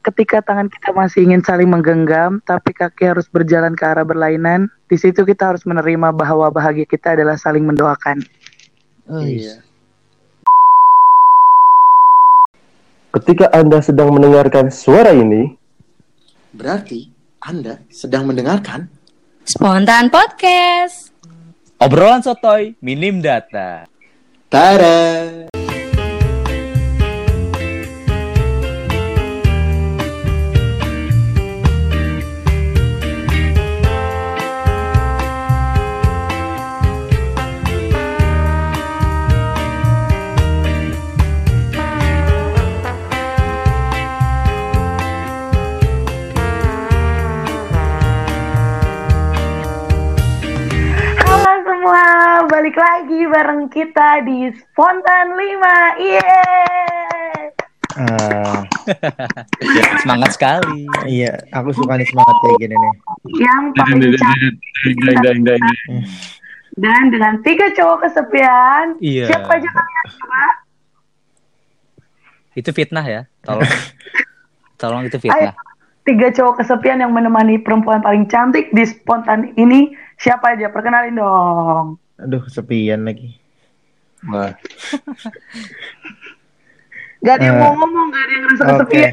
ketika tangan kita masih ingin saling menggenggam, tapi kaki harus berjalan ke arah berlainan, di situ kita harus menerima bahwa bahagia kita adalah saling mendoakan. Oh, Iya. Ketika Anda sedang mendengarkan suara ini, Berarti Anda sedang mendengarkan Spontan Podcast. Obrolan sotoy, minim data. Tara. Bareng kita di Spontan 5. Yeay! Ah, Semangat sekali. iya, aku suka nih semangat kayak gini nih. Yang paling cantik dan dengan tiga cowok kesepian. Iya. Siapa aja kalian coba? Itu fitnah ya. Tolong. Tolong itu fitnah. Tiga cowok kesepian yang menemani perempuan paling cantik di Spontan ini. Siapa aja? Perkenalin dong. Aduh, kesepian lagi. Wah, Gak ada yang Eh, mau ngomong, gak ada yang ngerasa Oke. kesepian.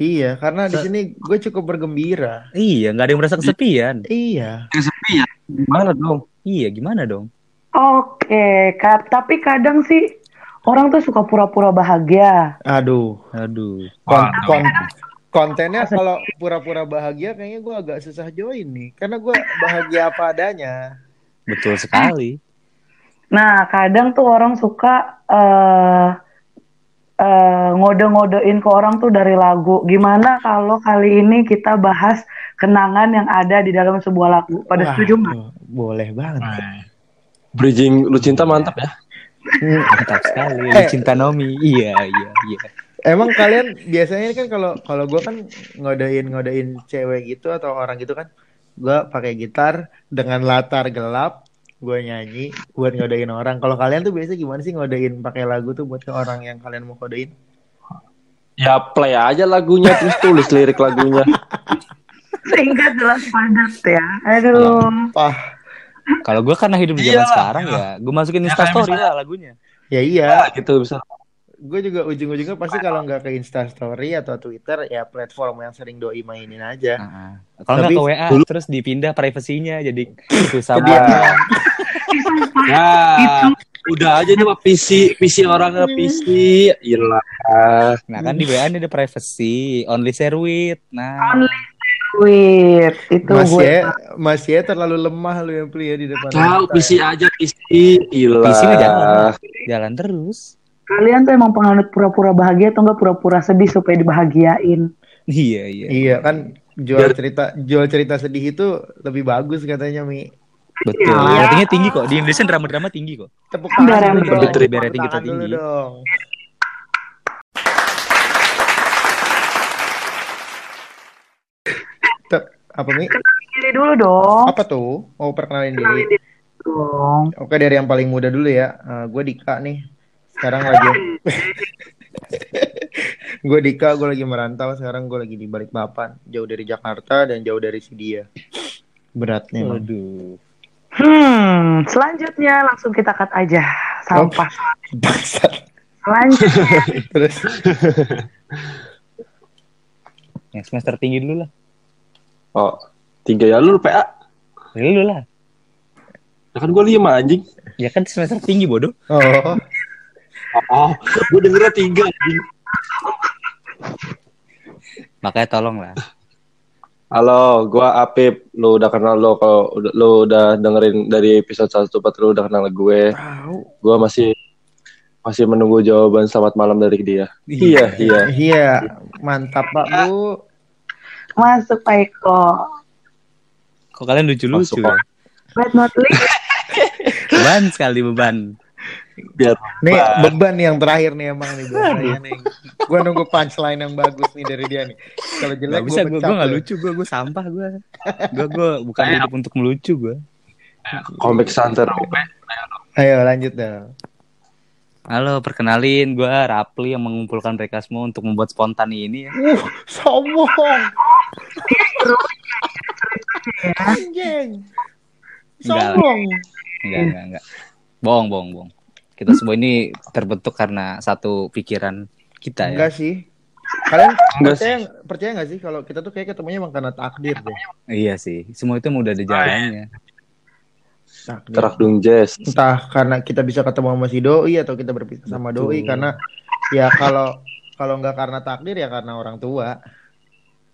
Iya, karena di sini gue cukup bergembira. Iya, nggak ada yang merasa kesepian. Iya. kesepian. Gimana dong? Iya, gimana dong? Oke, Kak. tapi kadang sih orang tuh suka pura-pura bahagia. Aduh, Aduh. kon kon- kontennya kalau pura-pura bahagia kayaknya gue agak susah join nih, karena gue bahagia apa adanya. Betul sekali. Nah, kadang tuh orang suka eh eh, ngode-ngodein ke orang tuh dari lagu. Gimana kalau kali ini kita bahas kenangan yang ada di dalam sebuah lagu? Pada Wah, setuju nggak? Boleh banget. Bridging lu cinta mantap ya. Mantap sekali. Eh. Cinta Nomi. Iya, iya, iya. Emang kalian biasanya kan kalau kalau gue kan ngodain ngodain cewek gitu atau orang gitu kan, gue pakai gitar dengan latar gelap, gue nyanyi buat ngodain orang. Kalau kalian tuh biasanya gimana sih ngodain pakai lagu tuh buat ke orang yang kalian mau kodein? Ya play aja lagunya terus tulis lirik lagunya. Singkat jelas padat ya. Aduh. Pah, Kalau gue karena hidup di zaman Iya. sekarang ya, gue masukin Ya, Instastory kayak lah lagunya. ya iya. gitu bisa. Gue juga ujung-ujungnya pasti kalau nggak ke Instastory atau Twitter ya platform yang sering doi mainin aja. Nah, Kalau nggak ke WA, dulu- terus dipindah privasinya jadi susah banget. Ya, udah aja nih PC, PC orangnya PC. Gila. Nah kan di WA ini ada privacy, only share with. Nah, Only Wait, itu Mas gue. ya, Mas ya terlalu lemah lu yang plia di depan. Tahu. PC aja PC. Gila. PC jalan, jalan terus. Kalian tuh emang penganut pura-pura bahagia atau enggak pura-pura sedih supaya dibahagiain? Iya iya. Iya kan jual Biar- cerita jual cerita sedih itu lebih bagus katanya Mi. Betul. Iya. Ratingnya tinggi kok. Di Indonesia drama-drama tinggi kok. Tepuk tangan biar dulu Tepuk rating kita tinggi. dong. Tep, apa Mi? Diri dulu dong. Apa tuh? Oh perkenalin diri. Dong. Oke dari yang paling muda dulu ya. gue Dika nih. Sekarang lagi. gue Dika, gue lagi merantau. Sekarang gue lagi di Balikpapan, jauh dari Jakarta dan jauh dari Sidia. Berat nih. Bang. Waduh. Hmm, selanjutnya langsung kita cut aja sampah. Bangsat. Selanjutnya Terus Yang semester tinggi dulu lah. Oh, tiga ya lu PA. Dulu lah. Ya kan gue lima anjing. Ya kan semester tinggi bodoh. oh, Oh, gue dengernya tiga. Makanya tolong lah. Halo, gua Apip. Lu udah kenal lo kalau lu udah dengerin dari episode 1 4 lu udah kenal gue. tahu. Gua masih masih menunggu jawaban selamat malam dari dia. Iya, iya. Iya, mantap Pak Bu. masuk Pak Eko. Kok kalian lucu-lucu Masuk, ya? But not least, Beban sekali beban. Biar Nih beban nih yang terakhir nih emang nih biasanya nih. Gue nunggu punchline yang bagus nih dari dia nih. Kalau jelek gue gue gue gak lu. lucu, gue gue sampah gue. Gue gue bukan hidup untuk melucu gue. komik santer. Ayo lanjut dong. Halo, perkenalin gue Rapli yang mengumpulkan mereka semua untuk membuat spontan ini ya. Uh, sombong. Anjing. Sombong. Enggak, enggak, enggak. Bohong, bohong, bohong. Kita semua ini terbentuk karena satu pikiran kita ya. Enggak sih. Kalian Enggak percaya percaya nggak sih kalau kita tuh kayak ketemunya emang karena takdir deh. Iya sih, semua itu udah ada jalannya. Kerak dung jazz. Entah karena kita bisa ketemu sama si doi atau kita berpisah sama doi karena ya kalau kalau nggak karena takdir ya karena orang tua.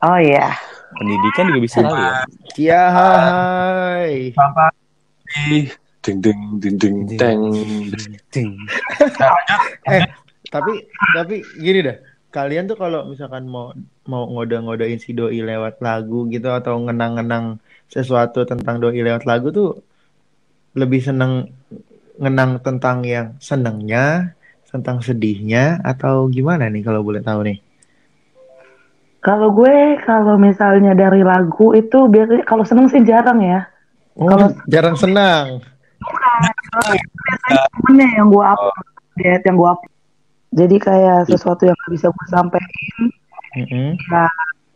Oh iya. Pendidikan juga bisa kali ya. Ya hai. Ding ding ding ding deng. Ding. Eh, tapi tapi gini dah. Kalian tuh kalau misalkan mau mau ngode-ngodein si doi lewat lagu gitu atau ngenang-ngenang sesuatu tentang doi lewat lagu tuh lebih seneng ngenang tentang yang senengnya, tentang sedihnya atau gimana nih kalau boleh tahu nih? Kalau gue kalau misalnya dari lagu itu biasanya kalau seneng sih jarang ya. Oh, Kalau- jarang senang. Temennya yang gue upload, yang gue upload. Jadi kayak sesuatu yang gak bisa gue sampein, Mm-mm. nah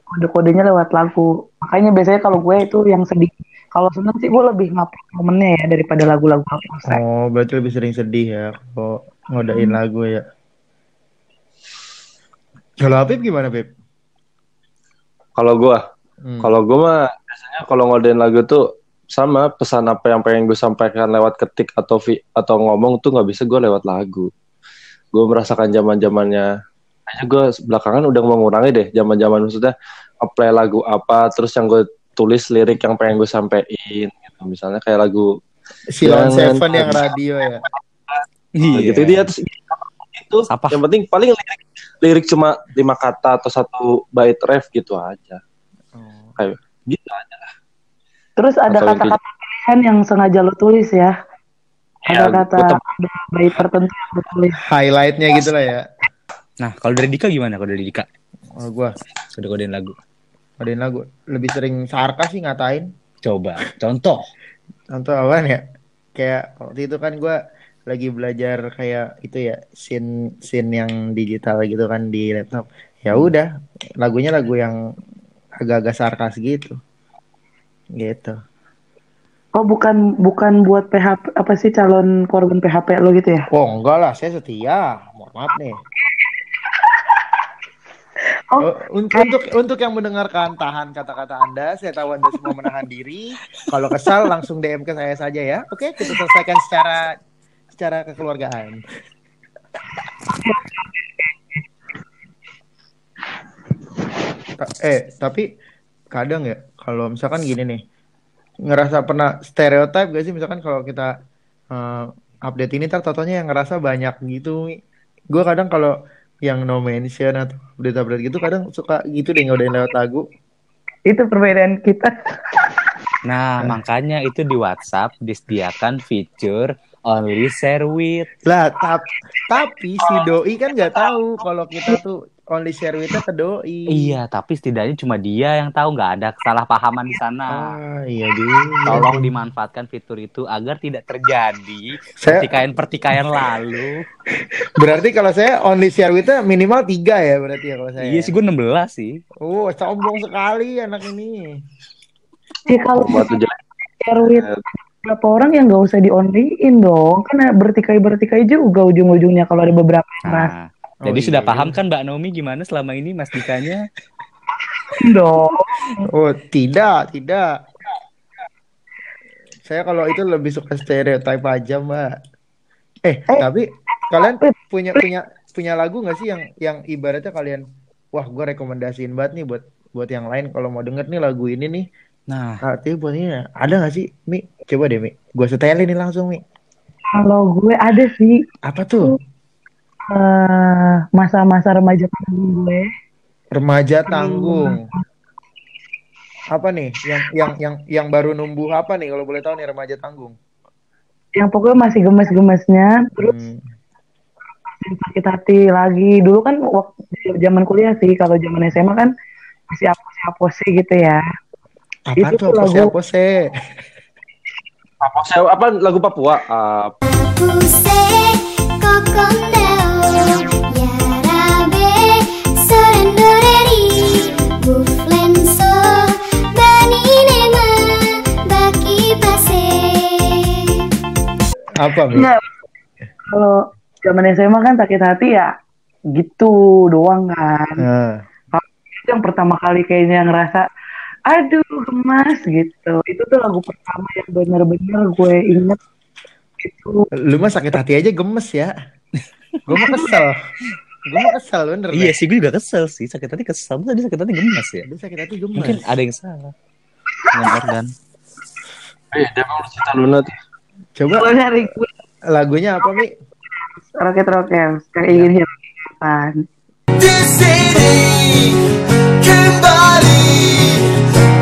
kode-kodenya lewat lagu. Makanya biasanya kalau gue itu yang sedih. Kalau seneng sih gue lebih ngupload momennya ya daripada lagu-lagu upload. Oh, berarti lebih sering sedih ya kalau ngodain lagu ya. Kalau Habib gimana, Beb? Kalau gua, Hmm. kalau gua mah biasanya kalau ngodein lagu tuh sama pesan apa yang pengen gue sampaikan lewat ketik atau vi, atau ngomong tuh nggak bisa gue lewat lagu. Gue merasakan zaman zamannya. Kayaknya gue belakangan udah mengurangi deh zaman zaman maksudnya apply lagu apa terus yang gue tulis lirik yang pengen gue sampein gitu. Misalnya kayak lagu Silon Jangan Seven yang radio ya. Iya. gitu dia terus itu Apa? yang penting paling lirik, lirik cuma lima kata atau satu bait ref gitu aja Oh. kayak gitu aja Terus ada kata-kata pilihan yang sengaja lo tulis ya. Ya, Ada kata gue tem- ada bait tertentu yang lo tulis. Highlightnya gitu lah ya. Nah, kalau dari Dika gimana? Kalau dari Dika? Oh, gua Sudah kodein lagu. ngodain lagu lebih sering sarkas sih ngatain. Coba, contoh. Contoh apaan ya? Kayak waktu itu kan gua lagi belajar kayak itu ya scene scene yang digital gitu kan di laptop. Ya udah, lagunya lagu yang agak-agak sarkas gitu. Gitu. Oh bukan bukan buat PHP apa sih calon korban PHP lo gitu ya? Oh enggak lah, saya setia. Mohon maaf nih. Oh, Oh, un- untuk untuk yang mendengarkan tahan kata-kata Anda, saya tahu Anda semua menahan diri. Kalau kesal langsung DM ke saya saja ya. Oke, kita selesaikan secara secara kekeluargaan. Eh, tapi kadang ya kalau misalkan gini nih, ngerasa pernah stereotip gak sih misalkan kalau kita eh, update ini tar totonya yang ngerasa banyak gitu. Gue kadang kalau yang no mention atau update-update gitu kadang suka gitu deh ngodain lewat lagu. Itu perbedaan kita. Nah, makanya itu di WhatsApp disediakan fitur only share with. Lah, tap, tapi si doi kan nggak tahu kalau kita tuh only share with-nya ke doi. Iya, tapi setidaknya cuma dia yang tahu nggak ada kesalahpahaman di sana. Ah, iya juga. Tolong dimanfaatkan fitur itu agar tidak terjadi Saya- pertikaian-pertikaian lalu. Berarti kalau saya only share with-nya minimal tiga ya berarti ya kalau saya. Iya sih, gue 16 sih. Oh, sombong sekali anak ini. Ya kalau share with beberapa orang yang nggak usah di onlyin dong. Kan bertikai-bertikai juga ujung-ujungnya kalau ada beberapa yang Nah, Oh, jadi iya. sudah paham kan Mbak Naomi gimana selama ini Mas Dikanya? dong. Oh, tidak, tidak. Saya kalau itu lebih suka stereotype aja, Mbak. Eh, tapi kalian punya punya punya lagu nggak sih yang yang ibaratnya kalian wah, gue rekomendasiin banget nih buat buat yang lain kalau mau denger nih lagu ini nih. Nah, Artinya buat ini ada nggak sih, Mi? Coba deh, Mi. Gue setelin nih langsung, Mi. Kalau gue ada sih Apa tuh? Eh, masa-masa remaja tanggung gue. Remaja tanggung. Apa nih? Yang yang yang yang baru numbuh apa nih kalau boleh tahu nih remaja tanggung? Yang pokoknya masih gemes-gemesnya. Terus Hmm. sakit hati lagi. Dulu kan waktu zaman kuliah sih. Kalau zaman SMA kan masih apose-apose gitu ya. Apa Itu tuh apa sih lagu- apa sih? apa, apa lagu Papua se Apa? Enggak. Kalau zaman SMA kan sakit hati ya gitu doang kan. Itu yang pertama kali kayaknya ngerasa aduh gemas gitu. Itu tuh lagu pertama yang bener-bener gue inget gitu. lu mah sakit hati aja gemes ya. Gue mah kesel. Gue mah kesel bener. Iya sih, gue juga kesel sih. Sakit hati kesel. Masa dia sakit hati gemes ya? Dia sakit hati gemes. Mungkin ada yang salah. Dengan organ. Eh, dia mau cerita Luna tuh. Coba lagunya apa Mi? roket roket yang ingin hilangkan. Di sini kembali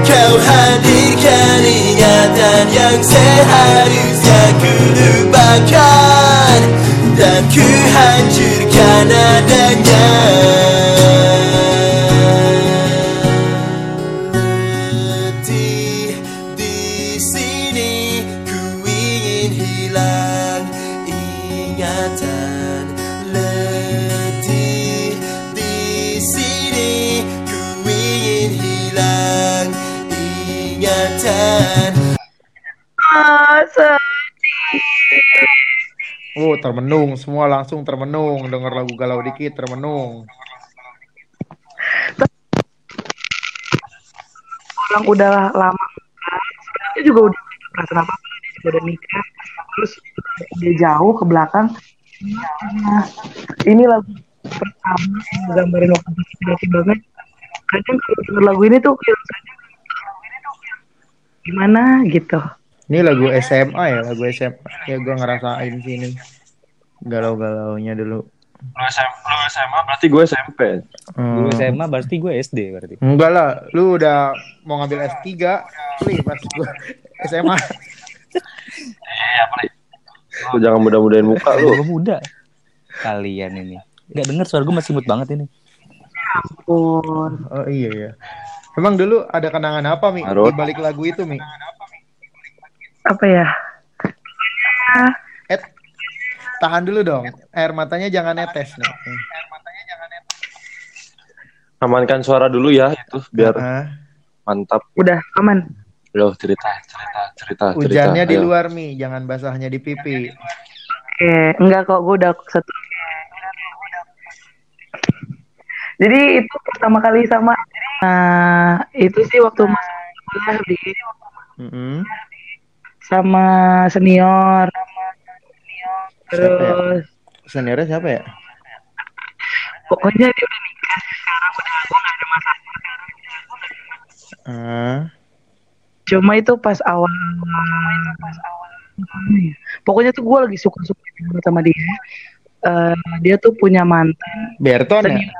kau hadirkan ingatan yang seharusnya ku lupakan dan ku hancurkan adanya. Oh, termenung. Semua langsung termenung. Dengar lagu galau dikit, termenung. orang udah lama sebenarnya juga udah perasaan apa dia juga udah nikah terus dia jauh ke belakang nah, ini lagu pertama yang gambarin waktu itu banget kadang kalau denger lagu ini tuh kayak gimana gitu Ini lagu SMA ya, lagu SMA. Ya gue ngerasain sih ini. Galau-galaunya dulu. Lu SMA, lu SMA berarti gue SMP. Hmm. Gue SMA berarti gue SD berarti. Enggak lah, lu udah mau ngambil S3, Li, pas gue SMA. Iya, apa nih? Lu jangan mudah-mudahin muka lu. Gue muda. Kalian ini. Gak denger suara gue masih imut banget ini. pun Oh iya ya. Emang dulu ada kenangan apa Mi di balik lagu itu Mi? Apa ya Eh, tahan dulu dong. Air matanya jangan netes nih. Amankan suara dulu ya itu biar Ah, mantap. udah aman Loh, cerita, cerita, cerita, cerita. hujannya di Ayo. luar Mi, jangan basahnya di pipi. Oke, enggak kok gue udah satu. Jadi itu pertama kali sama nah, itu sih waktu masuk kuliah di Mm-mm. Sama senior. Terus Seniornya siapa ya? pokoknya dia udah nikah sekarang udah gue gak ada masalah. Ah, Cuma itu pas awal Pokoknya tuh gue lagi suka-suka banget sama dia. Eh, dia tuh punya mantan. Berton ya? Senior.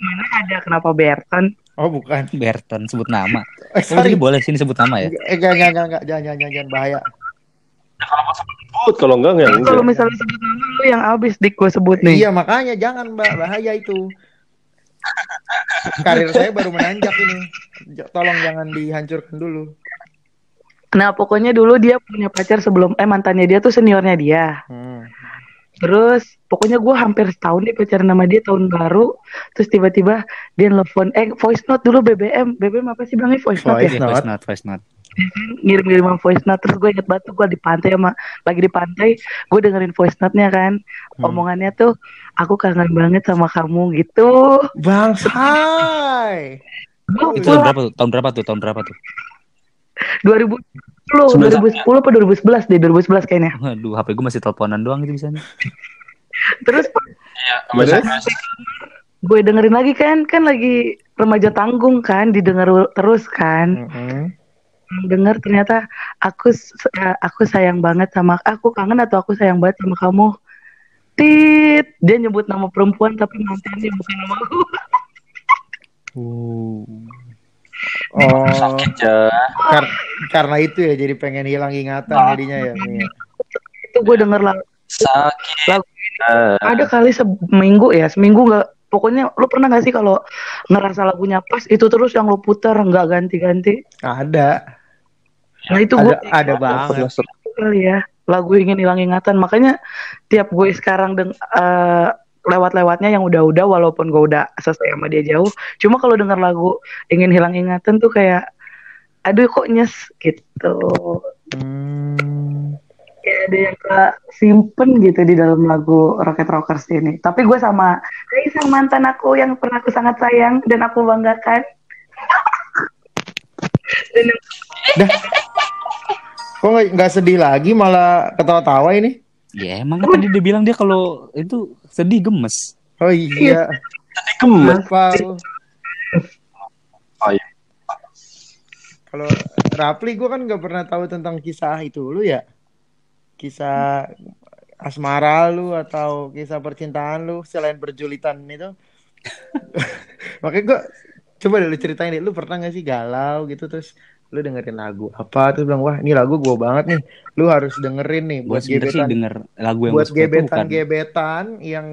Mana ada kenapa Berton? Oh bukan. Berton sebut nama. Eh, Oh, sorry. boleh sini sebut nama ya? Eh, enggak, enggak, enggak, enggak, jangan, jangan, jangan, jangan, bahaya. Sebut kalau enggak enggak. Kalau misalnya sebut nama lu yang abis dik gue sebut nih. Iya, makanya jangan, Mbak, bahaya itu. Karir saya baru menanjak ini. Tolong jangan dihancurkan dulu. Nah pokoknya dulu dia punya pacar sebelum eh mantannya dia tuh seniornya dia. Hmm. Terus pokoknya gue hampir setahun nih pacaran sama dia tahun baru. Terus tiba-tiba dia nelfon eh voice note dulu BBM. BBM apa sih bilangnya voice note Voice ya? Iya, voice note. note, voice note. Ngirim-ngirim voice note. Terus gue inget banget tuh gue di pantai sama lagi di pantai. Gue dengerin voice note-nya kan. Hmm. Omongannya tuh aku kangen banget sama kamu gitu. Bang Hai. Itu tahun berapa tuh? Tahun berapa tuh? Tahun berapa tuh? 2010, Sebelas 2010 apa 2011 deh, 2011 kayaknya. Waduh, HP gue masih teleponan doang gitu bisa nih. Terus? SMS. gue dengerin lagi kan, kan lagi remaja tanggung kan, didengar terus kan. Mm-mm. Dengar ternyata aku eh, aku sayang banget sama aku kangen atau aku sayang banget sama kamu. Tit, dia nyebut nama perempuan tapi mantannya bukan nama aku. Oh, Sakit ya. kar- karena itu ya jadi pengen hilang ingatan jadinya ya. Mi. Itu gue denger lagu, Sakit. lagu ada kali seminggu ya, seminggu nggak. Pokoknya lu pernah gak sih kalau ngerasa lagunya pas itu terus yang lu putar nggak ganti-ganti? Ada. Nah itu Ada gue ada banget. kali ya lagu ingin hilang ingatan makanya tiap gue sekarang deng eh, lewat-lewatnya yang udah-udah walaupun gue udah selesai sama dia jauh cuma kalau denger lagu ingin hilang ingatan tuh kayak aduh kok nyes gitu Hmm. kayak ada yang ke simpen gitu di dalam lagu Rocket Rockers ini tapi gue sama Kaisang mantan aku yang pernah aku sangat sayang dan aku banggakan dan yang Kok nggak sedih lagi malah ketawa-tawa ini? Ya emang kan tadi dia bilang dia kalau itu sedih gemes. Oh iya. Gemes. Oh, iya. Kalau Rapli gue kan nggak pernah tahu tentang kisah itu lu ya. Kisah asmara lu atau kisah percintaan lu selain berjulitan itu. Makanya gue coba deh lu ceritain deh lu pernah gak sih galau gitu terus lu dengerin lagu apa terus bilang wah ini lagu gue banget nih lu harus dengerin nih Gue buat sebenernya sih gebetan denger lagu yang buat itu bukan. gebetan-gebetan yang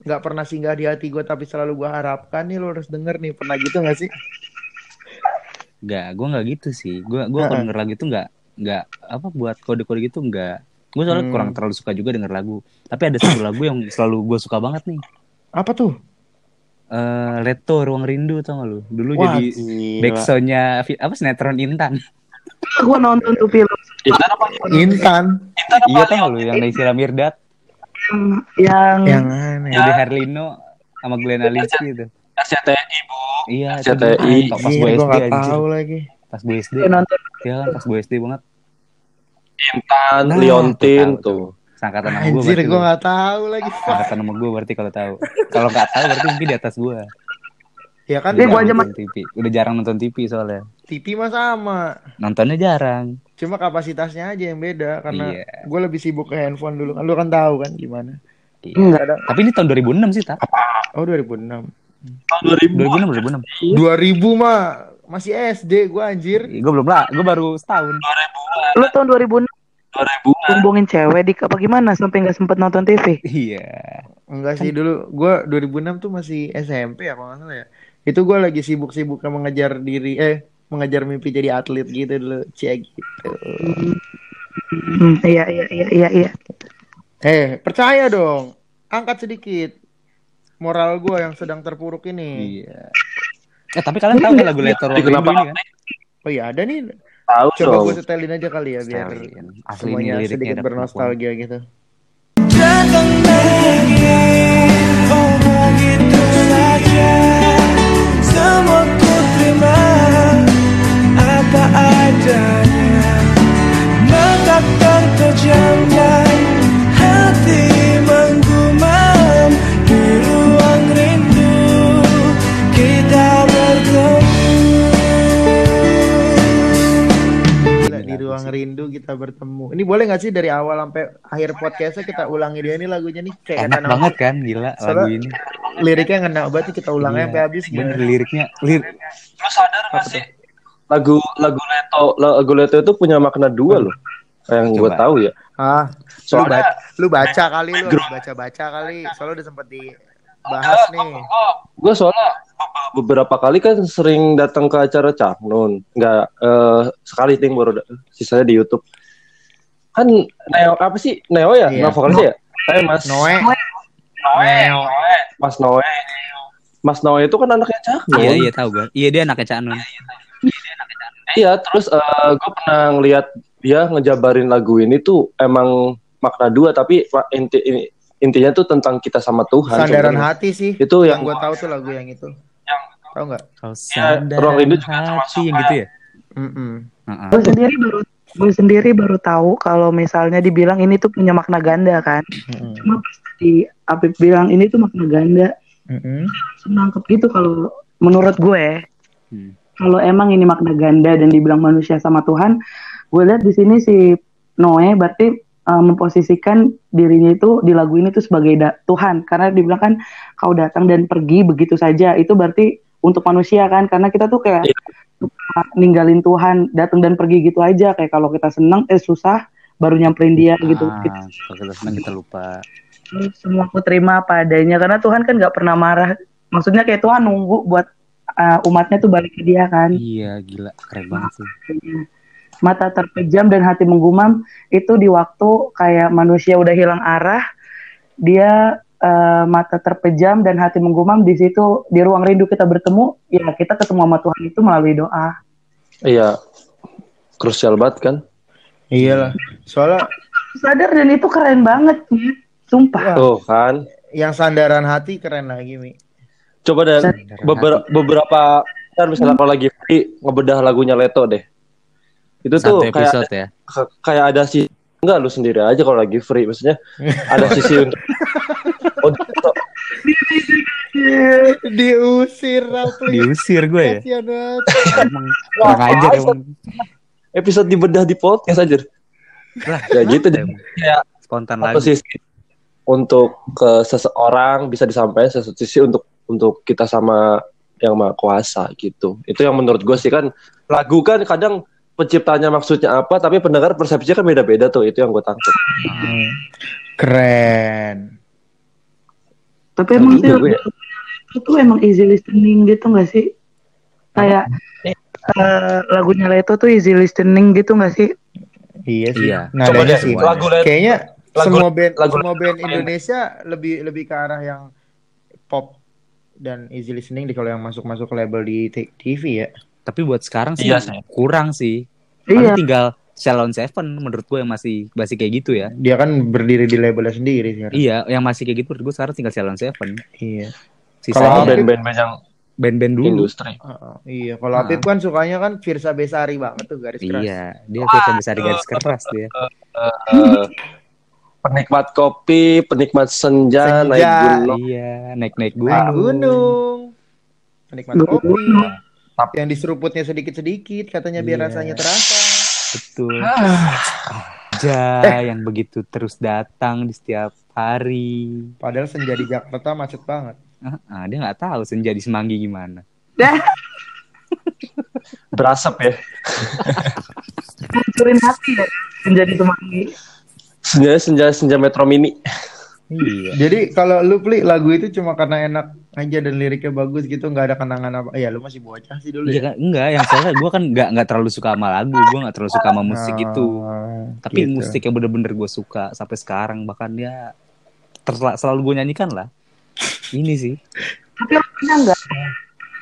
nggak pernah singgah di hati gue tapi selalu gue harapkan nih lu harus denger nih pernah gitu gak sih Enggak, gue nggak gitu sih. Gue gue kalau Heeh. denger lagu itu nggak nggak apa buat kode-kode gitu nggak. Gue soalnya Hmm. kurang terlalu suka juga denger lagu. Tapi ada satu lagu yang selalu gue suka banget nih. apa tuh Eh Leto Ruang Rindu tau gak lu? Dulu Wah, jadi backsoundnya apa sinetron Intan. gue nonton tuh film Intan apa? Intan iya tau gak lu yang Naysila Mirdad, yang yang aneh Jadi Herlino sama Glenn Alinsky itu. SCTI bu. Iya, dulu pas gue SD tahu lagi Pas gue SD. gue nonton Iya kan pas gue SD banget. Intan, Nah, Liontin tuh. Sangkatan sama gue Anjir berarti. gue gak tahu lagi Sangkatan sama gue berarti kalau tahu. Kalau nggak tahu berarti mungkin di atas gue. Ya kan gua Jarang aja nonton TV. Udah jarang nonton TV soalnya. TV mah sama Nontonnya jarang. Cuma kapasitasnya aja yang beda Karena Iya. gue lebih sibuk ke handphone dulu Lu kan tahu kan gimana Iya. enggak Kadang Tapi ini tahun 2006 sih, tak? Oh 2006 Tahun 2000. 2006 2006. 2000 mah masih SD gue anjir Gue belum lah, gue baru setahun. lu tahun 2000 2000. bumbungin cewek di apa gimana sampai nggak sempet nonton TV Iya. Enggak sih dulu gue 2006 tuh masih SMP ya kalau nggak salah ya. Itu gue lagi sibuk-sibuknya mengejar diri eh mengejar mimpi jadi atlet gitu dulu, cie gitu. Hmm, iya iya iya iya iya Eh, percaya dong. Angkat sedikit moral gue yang sedang terpuruk ini. Iya. Eh, tapi kalian tahu kan lagu Letter kenapa ini kan? Oh iya ada nih. Tahu Coba dong. gue setelin aja kali ya biar Setelin. Asli semuanya sedikit ada bernostalgia gitu. Datang lagi Oh begitu saja Semua ku terima Apa adanya Gila, di ruang rindu kita bertemu. Ini boleh nggak sih dari awal sampai akhir podcastnya kita ulangi dia ini lagunya nih kayak Enak nama- banget kan, gila Soalnya lagu ini. liriknya ngena banget kita ulangnya Iya, sampai habis Bener gimana? liriknya, lir Lu sadar gak sih? Lagu lagu Leto lagu Leto itu punya makna dua loh. Yang gue tahu ya. Ah, lu, Soalnya baca, lu baca kali lu baca-baca kali. Soalnya udah sempat dibahas nih. gue soalnya beberapa kali kan sering datang ke acara Cak Nun. Nggak eh, sekali ting baru sisanya di YouTube. Kan Neo apa sih? Neo ya? Iya. Nah, vokalisnya ya? Eh Mas Noe, Noe. Mas Noe. Mas Noe itu kan anaknya Cak Nun. Iya, iya tahu gue. Iya dia anaknya Cak Nun. Iya, terus gue pernah ngeliat dia ngejabarin lagu ini tuh emang makna dua, tapi inti ini- intinya tuh tentang kita sama Tuhan. sandaran sebenarnya. hati sih. Itu Yang yang, gue tahu tuh lagu yang itu. Tahu nggak? Ya, Ruang Rindu juga hati termasuk yang gitu ya? Mm-mm. Heeh. gue sendiri baru gue sendiri baru tahu kalau misalnya dibilang ini tuh punya makna ganda kan Mm-mm. cuma pas tadi Apip bilang ini tuh makna ganda Mm-mm. langsung nangkep gitu kalau menurut gue Hmm. kalau emang ini makna ganda dan dibilang manusia sama Tuhan gue lihat di sini si Noe berarti uh, memposisikan dirinya itu di lagu ini tuh sebagai da- Tuhan. Karena dibilang kan kau datang dan pergi begitu saja. Itu berarti untuk manusia kan? Karena kita tuh kayak suka ninggalin Tuhan datang dan pergi gitu aja. Kayak kalau kita senang eh susah baru nyamperin dia gitu. Ah, kalau kita senang kita lupa. Semua aku terima apa adanya. Karena Tuhan kan nggak pernah marah. Maksudnya kayak Tuhan nunggu buat uh, umatnya tuh balik ke dia kan? Iya, gila, keren banget sih. Mata terpejam dan hati menggumam itu di waktu kayak manusia udah hilang arah, dia eh, mata terpejam dan hati menggumam di situ di ruang rindu kita bertemu, ya kita ketemu sama Tuhan itu melalui doa. Iya. Krusial banget kan? Iyalah. Soalnya Sadar dan itu keren banget, ya. sumpah. Tuh kan. yang sandaran hati keren lagi Mi. Coba deh beber- beberapa kan misalnya kalau lagi free ngebedah lagunya Leto deh. Itu tuh Satu kayak episode ya. K- kayak ada sih enggak lu sendiri aja kalau lagi free maksudnya ada sisi untuk Diusir Rafli. Diusir gue ya. Emang kurang ajar emang. episode dibedah di podcast aja Lah, ya gitu deh kayak Spontan lagi. sisi untuk ke seseorang bisa disampaikan satu sisi untuk untuk kita sama yang maha kuasa gitu itu yang menurut gue sih kan lagu kan kadang penciptanya maksudnya apa tapi pendengar persepsinya kan beda-beda tuh itu yang gue tangkap Hmm. Keren. Tapi emang sih gue ya. itu emang easy listening gitu gak sih? Kayak eh, lagunya Leto tuh easy listening gitu gak sih? Iya sih. Iya. Nah, coba deh sih. lagu Leto Kayaknya lagu- semua band lagu- semua band Indonesia lebih lebih ke arah yang pop dan easy listening di kalau yang masuk-masuk ke label di TV ya. Tapi buat sekarang sih Iya sih. kurang sih. Paling Iya. tinggal Shalon Seven menurut gue yang masih masih kayak gitu ya. Dia kan berdiri di labelnya sendiri sekarang. Iya, yang masih kayak gitu menurut gue sekarang tinggal Shalon Seven. Iya. Sisanya Kalau band-band yang band-band dulu. industri Heeh, iya, kalau. Apip kan sukanya kan Firsa Besari banget tuh garis keras. Iya, dia kita bisa di garis keras dia. eh, penikmat kopi penikmat senja, Senja. naik gunung Iya, naik-naik Naik gunung. gunung. Penikmat Gunung. kopi. Tapi- Yang diseruputnya sedikit-sedikit katanya biar rasanya terasa. Betul. Ah. Aja yang begitu terus datang di setiap hari. Padahal senja di Jakarta macet banget. Ah, ah, dia nggak tahu senja di Semanggi gimana. berasap ya Hancurin hati ya menjadi semanggi. senja senja senja metro mini Iya. Jadi kalau lu beli lagu itu cuma karena enak aja dan liriknya bagus gitu nggak ada kenangan apa? Ya lu masih bocah sih dulu Iya ya. kan enggak yang soalnya gue kan nggak nggak terlalu suka sama lagu gue nggak terlalu suka sama musik Ah, itu tapi gitu. musik yang bener-bener gue suka sampai sekarang bahkan dia terla- selalu gue nyanyikan lah ini sih Tapi pernah nggak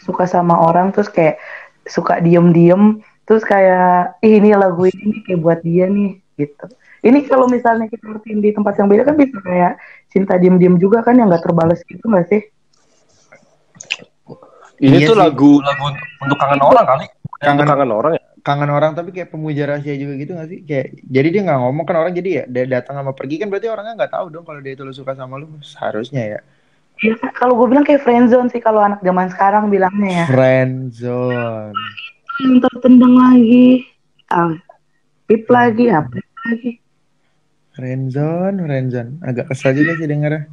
suka sama orang terus kayak suka diem-diem terus kayak Ih, ini lagu ini kayak buat dia nih gitu. Ini kalau misalnya kita artiin di tempat yang beda kan bisa kayak cinta diem-diem juga kan yang nggak terbalas gitu nggak sih? Ini Iya tuh sih. lagu lagu untuk kangen orang kali Kangen- kangen kangen orang ya kangen orang tapi kayak pemuja rahasia juga gitu gak sih? Kayak jadi dia nggak ngomong kan orang jadi ya dia datang sama pergi kan berarti orangnya nggak tahu dong kalau dia itu lu suka sama lu seharusnya ya. Iya kalau gue bilang kayak friendzone sih kalau anak zaman sekarang bilangnya ya. Friendzone. Yang tertendang lagi, ah, pip lagi, apa lagi? Friendzone, friendzone. Agak kesal juga sih dengarnya.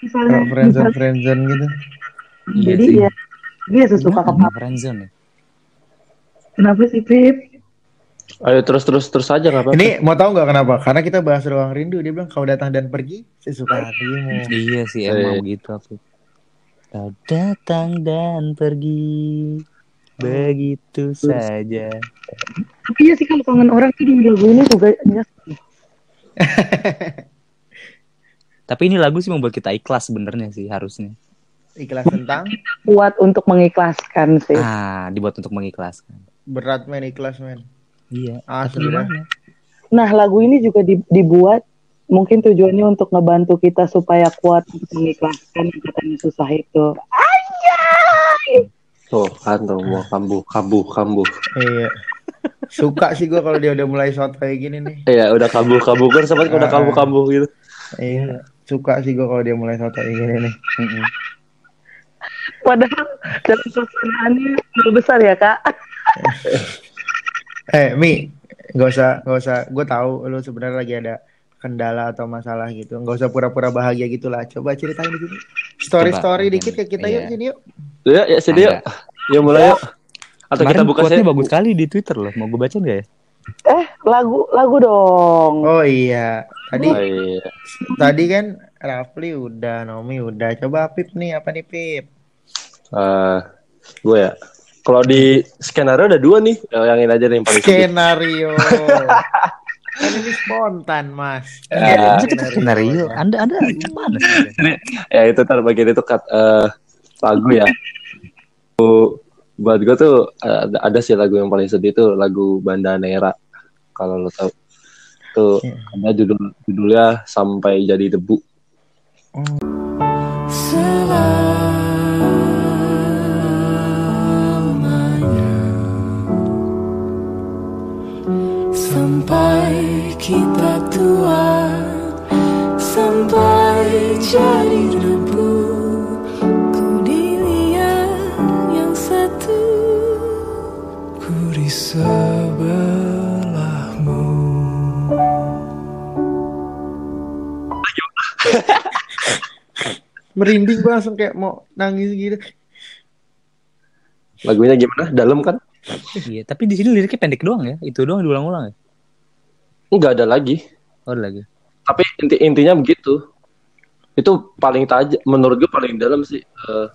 Misalnya, Kalau friendzone, friendzone gitu. jadi sih. ya dia sesuka ke Kenapa friendzone ya? Kenapa sih Pip? ayo terus terus terus aja nggak apa Ini mau tahu nggak kenapa? Karena kita bahas ruang rindu. Dia bilang kau datang dan pergi sesuka hatimu. iya sih emang Eh. begitu aku kau datang dan pergi begitu saja Tapi ya sih kalau kangen orang tuh di lagu ini juga jelas tapi ini lagu sih membuat kita ikhlas sebenarnya sih harusnya Ikhlas tentang kuat untuk mengikhlaskan sih. ah dibuat untuk mengikhlaskan berat men ikhlas men. iya Asli dah. Nah lagu ini juga di- dibuat mungkin tujuannya untuk ngebantu kita supaya kuat untuk mengikhlaskan yang katanya susah itu. tuh kan tuh mau kambuh kambuh kambuh Iya. Suka sih gue kalau dia udah mulai shot kayak gini nih. Iya, udah kambuh kambuh kan sempat udah kambuh kambuh gitu. Iya. Suka sih gue kalau dia mulai shot kayak gini nih. Padahal dalam suasanaannya lebih besar ya kak. Eh Mi, nggak usah nggak usah. Gue tahu lu sebenarnya lagi ada kendala atau masalah gitu. Nggak usah pura-pura bahagia gitulah. Coba ceritain di sini. Story story Coba, dikit ke kita iya. yuk sini yuk. Ya, ya sini yuk. Yuk mulai yuk. Atau Kemarin kita buka sih. bagus sekali di Twitter loh. Mau gue bacain gak ya? Eh lagu lagu dong. Oh iya. Tadi Oh, iya. tadi kan Rafli udah, Nomi udah. Coba Pip nih apa nih Pip? Eh, gue ya. Kalau di skenario ada dua nih, Eh, yang ini aja nih yang paling. Skenario. kan ini spontan, Mas. Ya, Skenario. itu skenario. Anda Anda gimana sih? ya itu ntar bagian itu kat, eh, lagu ya. Buat gue tuh ada, ada sih lagu yang paling sedih tuh lagu Bandanera. Kalau lo tahu. Tuh ada judul judulnya sampai jadi debu. selamanya kita tua sampai jadi debu ku dilihat yang satu ku di sebelahmu Merinding gue langsung kayak mau nangis gitu. Lagunya gimana? Dalam kan? Iya, tapi di sini liriknya pendek doang ya. Itu doang diulang-ulang ya. Enggak ada lagi. Oh, ada lagi. Tapi inti intinya begitu. Itu paling tajam menurut gue paling dalam sih. Eh,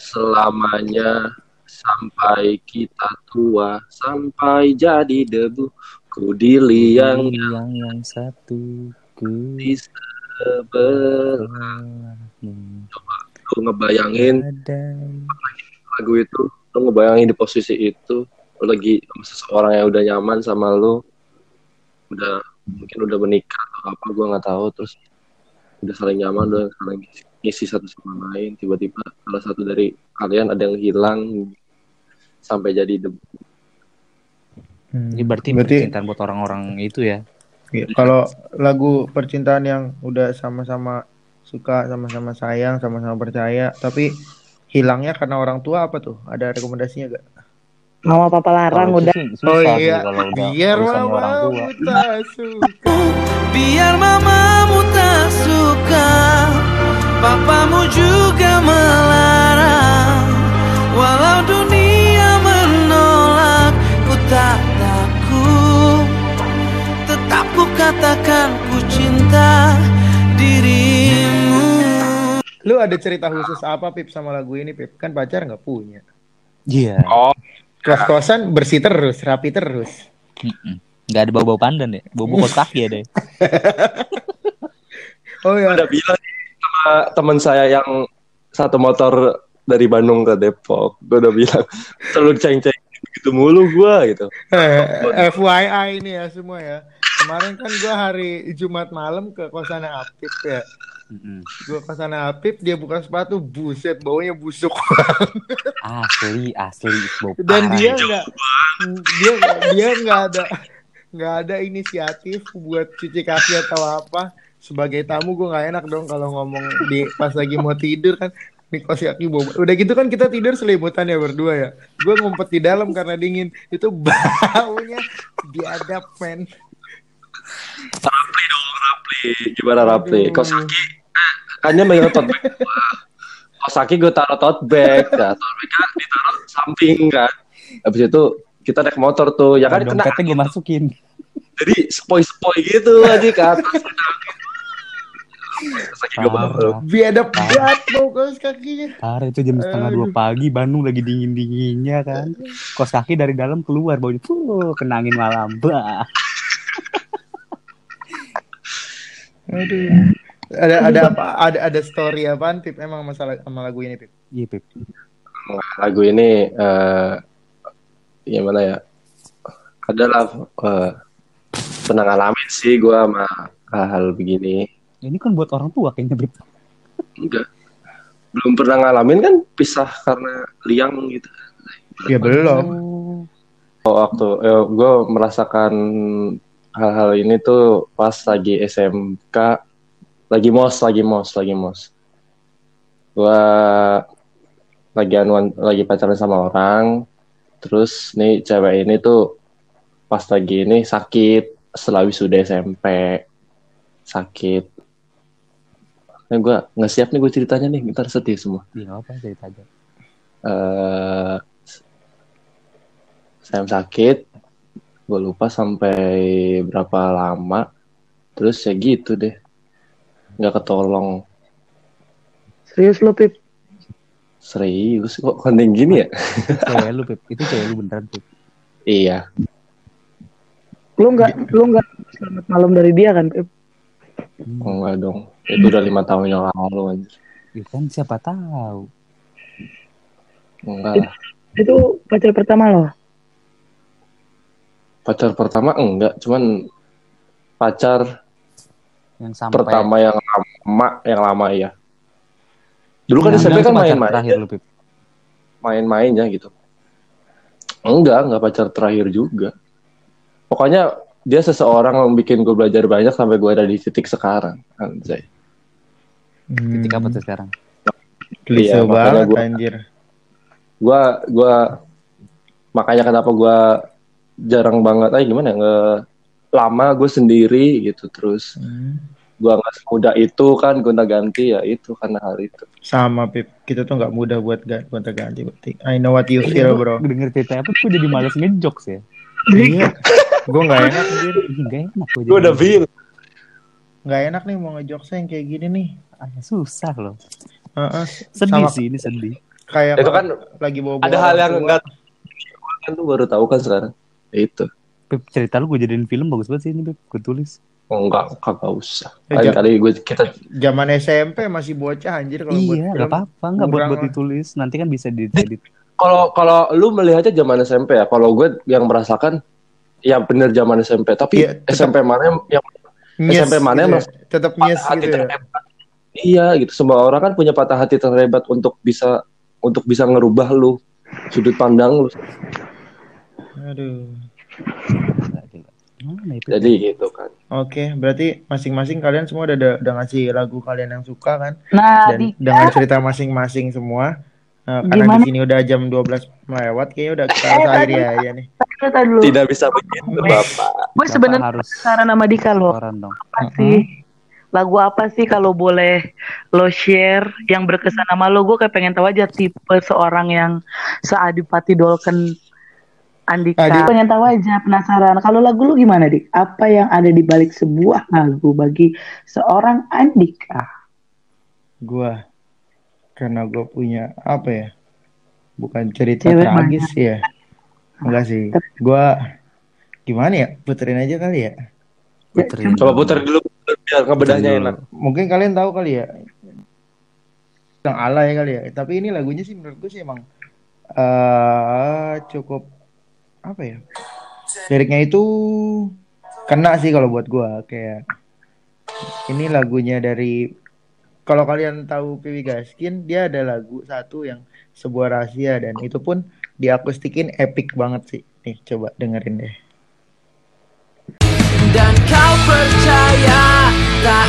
selamanya sampai kita tua, sampai jadi debu. Ku diliang yang yang satu ku di sebelah. Lu ngebayangin ada lagu itu, lu ngebayangin di posisi itu, lu lagi sama seseorang yang udah nyaman sama lu, udah mungkin udah menikah atau apa, gua nggak tahu, terus udah saling nyaman, udah saling ngisi satu sama lain, tiba-tiba salah satu dari kalian ada yang hilang sampai jadi debu. Ini berarti, Berarti- percintaan buat orang-orang itu ya. Iya, Kalau lagu percintaan yang udah sama-sama suka, sama-sama sayang, sama-sama percaya, tapi hilangnya karena orang tua apa tuh? Ada rekomendasinya gak? Mama papa larang udah. sih susah Oh sih iya, kalau udah biar mamamu tua. tak suka. Biar mamamu tak suka Papamu juga melarang Walau dunia menolak Ku tak takut Tetap ku katakan ku cinta dirimu Lu ada cerita khusus apa Pip sama lagu ini Pip? Kan pacar nggak punya. Iya. Oh, Kos-kosan bersih terus, rapi terus. Mm-mm. Nggak ada bau-bau pandan ya. Bau-bau kos kaki ada. ya. Oh ya, udah bilang sama teman saya yang satu motor dari Bandung ke Depok, gue udah bilang terlalu ceng-ceng gitu mulu gua gitu. Eh, FYI ini ya semua ya. Kemarin kan gua hari Jumat malam ke kosannya Apip ya. Mm-mm. Gua kosannya Apip, dia buka sepatu, buset, baunya busuk. Asli, asli bau Dan dia nggak, dia dia nggak ada nggak ada inisiatif buat cuci kaki atau apa. Sebagai tamu gue nggak enak dong kalau ngomong di pas lagi mau tidur kan. Nih kaki bau. Udah gitu kan kita tidur selimutan ya berdua ya. Gue ngumpet di dalam karena dingin. Itu baunya biadab men. Rapli dong, Rapli. Gimana Rapli? Kos kaki, kannya megang tote bag gua. Kos kaki gue taruh tote bag, ya, tote bag kan ditaruh samping kan. Habis itu kita naik motor tuh, ya kan kena gue masukin. jadi sepoi-sepoi gitu aja ke atas. Kos kaki gue baru. Biadab banget bau kos kakinya. Parah itu jam setengah dua pagi Bandung lagi dingin dinginnya kan. Kos kaki dari dalam keluar baunya. Fuh, kenangin malam. Bah. Aduh. Ada ada apa? Ada ada story apaan Pip? Emang masalah sama lagu ini Pip? Iya Pip. lagu ini eh gimana ya adalah eh, pernah ngalamin sih gue sama hal-hal begini Ini kan buat orang tua kayaknya Pip. enggak belum pernah ngalamin kan pisah karena liang gitu Ya belum. oh, waktu gue merasakan hal-hal ini tuh pas lagi SMK lagi mos lagi mos lagi mos. Gue lagi anuan lagi pacaran sama orang. Terus nih cewek ini tuh pas lagi ini sakit setelah wisuda SMP sakit. Nah, gue nggak siap nih gue ceritanya nih ntar sedih semua. Iya apa cerita aja. eh saya sakit gue lupa sampai berapa lama. Terus ya gitu deh nggak ketolong Serius lo Pip? Serius kok konding gini ya? Itu cewek lu, Pip. Itu cewek lu beneran, Pip. iya. Lu nggak lu nggak selamat malam dari dia kan? Pip? Hmm. Enggak dong. Itu udah lima tahun yang lalu anjir. Ya kan siapa tahu. Enggak lah. Itu pacar pertama lo. Pacar pertama enggak, cuman pacar Yang sampai pertama yang lama, yang lama ya. Dulu kan SMP kan main-main, terakhir lu, Pip. main-main ya gitu. Enggak, enggak pacar terakhir juga. Pokoknya dia seseorang yang bikin gue belajar banyak sampai gue ada di titik sekarang. Anjay. Titik Hmm. apa tuh sekarang? Klise Iya, makanya banget gua- anjir. Gua gua makanya kenapa gua jarang banget ah gimana ya nge lama gue sendiri gitu terus Hmm. gua nggak semudah itu kan gonta ganti ya itu karena hal itu Sama Pip, kita tuh nggak mudah buat gonta ganti berarti. I know what you Iya, feel bro. Denger cerita apa gue jadi males ngejokes ya. Iya, gue nggak enak Gak enak gue gue udah feel Nggak enak nih mau ngejokesnya yang kayak gini nih. Ah, susah loh. Heeh, Sedih sama sih ini sedih. kayak itu kan lagi bawa ada hal yang enggak kan tuh baru tahu kan sekarang Ya itu Pip, cerita lu gue jadiin film bagus banget sih ini Pip. Gue tulis. oh, enggak kagak usah Eh, lain kali gue kita zaman SMP masih bocah anjir kalau buat Iya, gak apa-apa. Gak buat buat ditulis. Nanti kan bisa diedit. kalau kalau lu melihatnya zaman SMP ya kalau gue yang merasakan ya bener zaman SMP tapi Iya, tetap- SMP mana yang, yang Nyes SMP mana yang gitu ya. tetap nyes patah hati gitu ya. terhebat. Iya gitu. Semua orang kan punya patah hati terhebat untuk bisa untuk bisa ngerubah lu sudut pandang lu. Aduh. Ya, Pip? Jadi gitu kan. Oke, berarti masing-masing kalian semua udah, udah, udah ngasih lagu kalian yang suka kan? Nah, Dan di dengan cerita masing-masing semua. Nah, karena Gimana? di sini udah jam 12 melewat, kayaknya udah kita harus akhiri aja nih. dulu. Tidak bisa begitu Bapak. Gue sebenarnya harus penasaran sama Dika lo. koran dong. Apa sih? Lagu apa sih kalau boleh lo share yang berkesan sama lo? Gue kayak pengen tahu aja tipe seorang yang seadipati Dolken Andika. Adi- Pengen tahu aja, penasaran. Kalau lagu lu gimana, Dik? Apa yang ada di balik sebuah lagu bagi seorang Andika? Gua karena gue punya apa ya? Bukan cerita Cewek tragis ya. Enggak sih. Gua gimana ya? Puterin aja kali ya. Puterin. Coba putar dulu biar ngebedahnya Puterin enak. Mungkin kalian tahu kali ya. Yang alay kali ya. Tapi ini lagunya sih menurut gue sih emang eh cukup apa ya? Liriknya itu kena sih kalau buat gua kayak ini lagunya dari kalau kalian tahu Piwi Gaskin dia ada lagu satu yang sebuah rahasia dan itu pun diakustikin epic banget sih. Nih coba dengerin deh. Dan kau percaya tak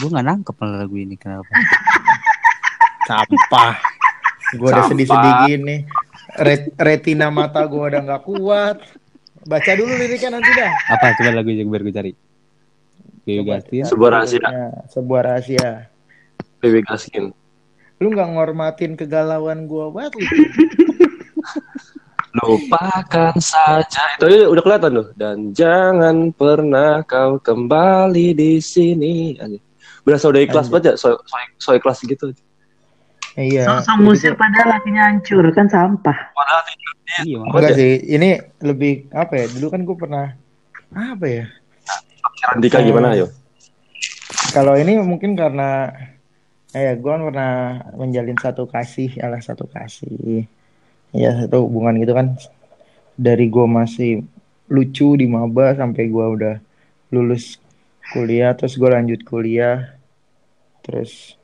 Gue gak nangkep lagu ini kenapa. Sampah. Gue udah sedih-sedih gini. Ret- retina mata gue udah nggak kuat. Baca dulu liriknya nanti dah. Apa? Coba lagu yang biar gue cari. Dewi Coba. Gastin. Sebuah rahasia. Ya, sebuah rahasia. Baby Gaskin. Lu nggak ngormatin kegalauan gue banget lu. Lupakan saja. Itu aja udah kelihatan loh. Dan jangan pernah kau kembali di sini. Anjir. Berasa udah ikhlas Anjir. banget ya. So, so, so ikhlas gitu. Iya. sosok musik padahal lakinya hancur kan sampah. Padahal. Iya, Enggak ya? sih. Ini lebih apa ya? Dulu kan gue pernah apa ya? Andika gimana ayo? Kalau ini mungkin karena eh gue kan pernah menjalin satu kasih, alah satu kasih. Ya satu hubungan gitu kan. Dari gue masih lucu di maba sampai gue udah lulus kuliah, terus gue lanjut kuliah, terus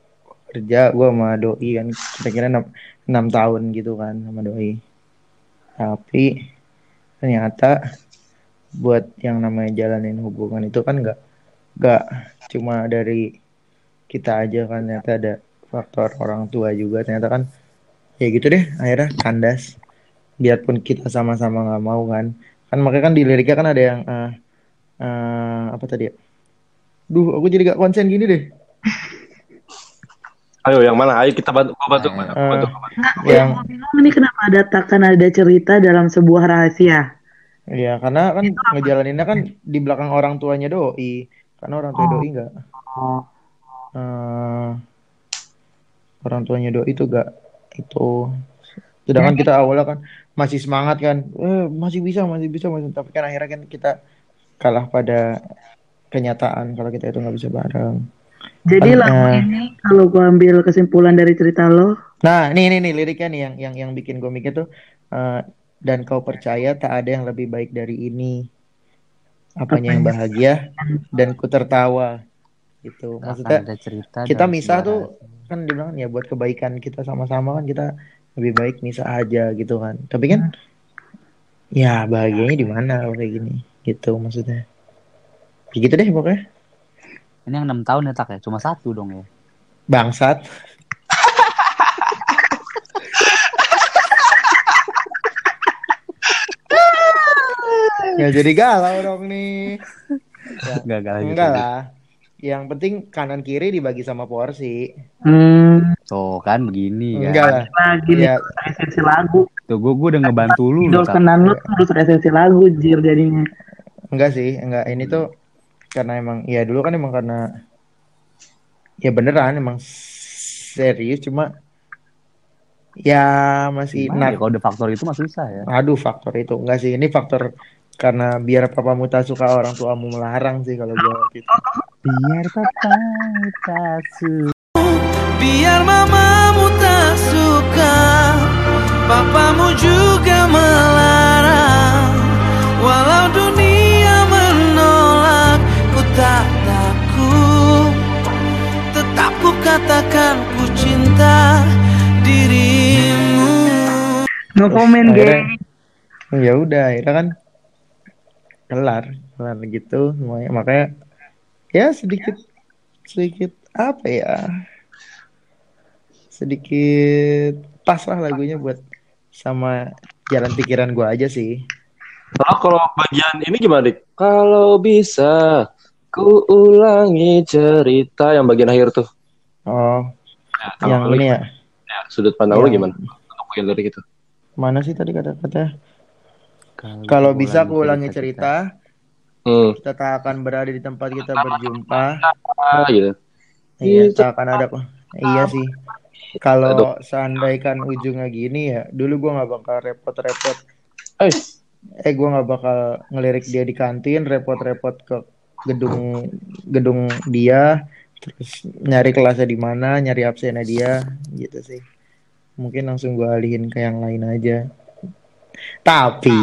kerja gue sama doi kan kira-kira enam, enam tahun gitu kan sama doi. Tapi ternyata buat yang namanya jalanin hubungan itu kan nggak gak cuma dari kita aja kan ternyata ada faktor orang tua juga. Ternyata kan ya gitu deh akhirnya kandas. Biarpun kita sama-sama nggak mau kan. Kan makanya kan di liriknya kan ada yang eh, eh, apa tadi ya? Duh aku jadi gak konsen gini deh Ayo yang mana? Ayo kita bantu. Gua bantu. Ayo. gua bantu. yang Mau bilang ini kenapa ada takkan ada cerita dalam sebuah rahasia? ya karena kan ngejalaninnya kan di belakang orang tuanya doi karena orang tua Oh. doi nggak Oh, eh, orang tuanya doi itu gak itu sedangkan kita awalnya kan masih semangat kan eh, masih bisa masih bisa masih tapi kan akhirnya kan kita kalah pada kenyataan kalau kita itu nggak bisa bareng jadi lagu eh, ini kalau gua ambil kesimpulan dari cerita lo, nah nih nih nih liriknya nih yang yang yang bikin gue mikir tuh eh, dan kau percaya tak ada yang lebih baik dari ini. Apanya yang bahagia dan ku tertawa. Gitu. Akan maksudnya ada cerita kita misah tuh kan dibilang ya buat kebaikan kita sama-sama kan kita lebih baik misah aja gitu kan. Tapi kan ya bahagianya di mana kalau kayak gini? Gitu maksudnya. Ya gitu deh pokoknya Ini yang enam tahun ya tak ya, cuma satu dong ya. bangsat ya jadi galau dong nih ya, Gagal gitu. enggak lah yang penting kanan kiri dibagi sama porsi hmm, Tuh kan begini kan. enggak lah lagi ya esensi lagu. Tuh gue gue udah ngebantu lu Idol kenan lu tuh harus esensi lagu jir jadinya. Enggak sih, enggak. Ini tuh karena emang ya dulu kan emang karena ya beneran emang serius cuma ya masih Gimana ya, nak kalau ada faktor itu mah susah ya. aduh faktor itu enggak sih ini faktor karena biar papamu tak suka orang tuamu melarang sih kalau gua waktu itu. Biar papa tak suka. Biar mamamu tak suka Papamu juga katakan ku cinta dirimu No comment Akhirnya- geng. Ya udah, akhirnya kan kelar, kelar gitu semuanya. Makanya ya sedikit sedikit apa ya? Sedikit pas lah lagunya buat sama jalan pikiran gua aja sih. Lalu kalau bagian ini gimana, Dik? Kalau bisa ku ulangi cerita yang bagian akhir tuh. Oh, kalau yang lu ini ya. ya, sudut pandang lu Yang- gimana? Untuk lirik itu. Mana sih tadi kata-kata? Kalau bisa aku ulangi cerita, Hmm. kita tak akan berada di tempat kita berjumpa. Ah, gitu. Iya, tak akan ada kok. Iya sih. Kalau seandaikan ujungnya gini ya, dulu gua nggak bakal repot-repot. Eh, Eh, gua nggak bakal ngelirik dia di kantin, repot-repot ke gedung gedung dia, terus nyari kelasnya di mana, nyari absennya dia, gitu sih. Mungkin langsung gua alihin ke yang lain aja. Tapi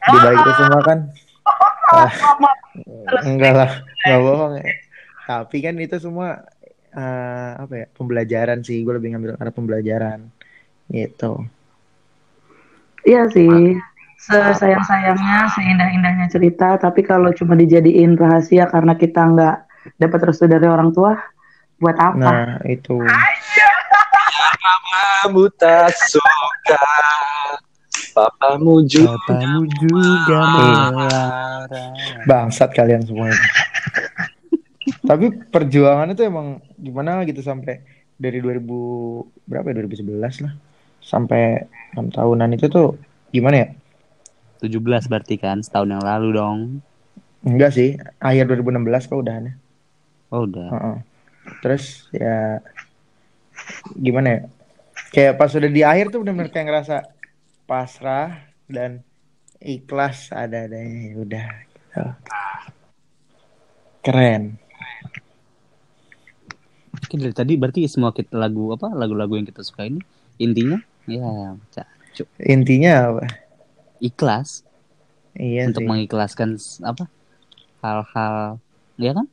di balik itu semua kan, ah, enggak lah, nggak bohong ya. Tapi kan itu semua eh, apa ya pembelajaran sih gue lebih ngambil arah pembelajaran gitu Iya sih. Sesayang-sayangnya, seindah-indahnya cerita, tapi kalau cuma dijadiin rahasia karena kita nggak dapat restu dari orang tua, buat apa? nah itu kamu tak suka. Papamu juga. Papamu juga melarang. bangsat kalian semua tapi perjuangan itu emang gimana gitu sampai dari 2000 berapa ya 2011 lah sampai enam tahunan itu tuh gimana ya 17 berarti kan setahun yang lalu dong. enggak sih akhir 2016 kok udah aneh Oh udah. Heeh. terus ya gimana ya kayak pas udah di akhir tuh bener-bener kayak ngerasa pasrah dan ikhlas ada adanya ya udah gitu. keren Oke dari tadi berarti semua kita lagu apa lagu-lagu yang kita suka ini intinya ya cacu. intinya apa ikhlas iya untuk sih mengikhlaskan apa hal-hal ya kan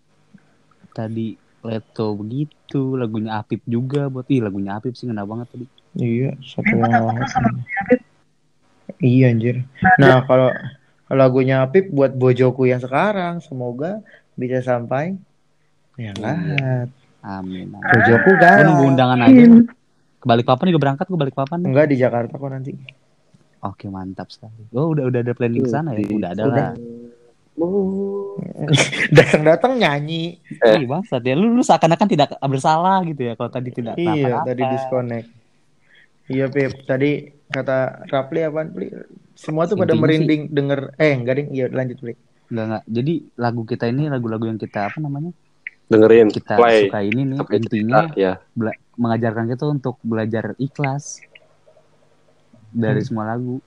tadi Leto begitu lagunya Apip juga buat ih lagunya Apip sih ngena banget tadi iya satu yang iya anjir nah kalau kalau lagunya Apip buat bojoku yang sekarang semoga bisa sampai ya kan Amin. Gue kan nunggu undangan aja. Ke Balikpapan juga berangkat, gue Balikpapan. nih. enggak di Jakarta kok nanti Oke, mantap sekali. Oh, udah udah ada planning ke sana ya? Udah ada lah. datang-datang nyanyi Eh. Ih, bangsat ya. Lu, lu seakan-akan tidak bersalah gitu ya kalau tadi tidak iya tadi disconnect iya Pip tadi kata Rapli apaan Pli semua tuh pada Intinya merinding denger eh enggak ding iya lanjut Pli Enggak, enggak. Jadi lagu kita ini lagu-lagu yang kita apa namanya? dengerin Kita play suka ini nih Tapi intinya kita, ya bela- mengajarkan kita untuk belajar ikhlas dari Hmm. semua lagu.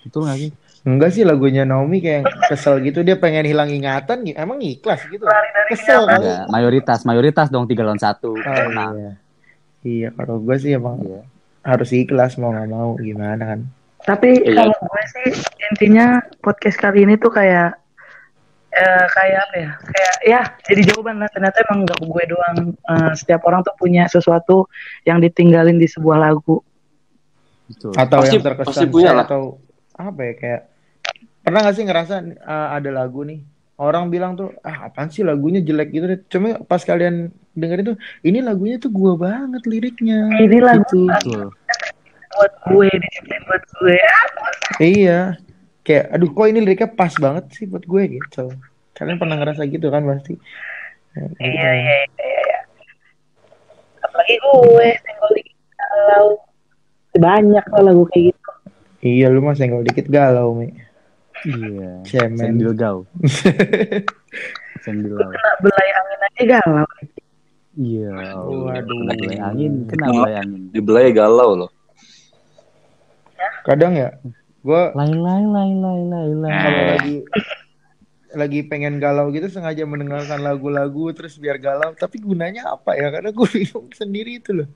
Betul gak sih? Enggak sih lagunya Naomi kayak kesel gitu dia pengen hilang ingatan emang ikhlas gitu kesel Enggak, mayoritas, mayoritas dong tiga lawan satu. oh, Nah, iya iya kalau gue sih emang iya. harus ikhlas mau nggak mau gimana kan Tapi Iya. kalau gue sih intinya podcast kali ini tuh kayak eh, kayak apa ya? Kayak ya jadi jawaban lah ternyata emang nggak gue doang. Eh, setiap orang tuh punya sesuatu yang ditinggalin di sebuah lagu. Betul. atau Pasti- yang terkesan pasti punya lah. atau apa ya kayak pernah gak sih ngerasa uh, ada lagu nih orang bilang tuh ah apaan sih lagunya jelek gitu deh cuma pas kalian dengerin tuh ini lagunya tuh gua banget liriknya Ini lagu gitu buat gue, diciptain buat gue. iya kayak aduh kok ini liriknya pas banget sih buat gue gitu kalian pernah ngerasa gitu kan pasti Ya, gitu. Iya iya iya. iya. Apalagi gue senggol dikit kalau banyak lah lagu kayak gitu. iya lu mah senggol dikit galau mi Iya. cemen Sambil gau. Sambil gau. Kena belai angin aja galau. Iya. Waduh. Belai angin, kena belai angin. di belai galau loh kadang ya gue Lai lai lai lai lai lai. kalau lagi lagi pengen galau gitu sengaja mendengarkan lagu-lagu terus biar galau tapi gunanya apa ya karena gue bingung sendiri itu loh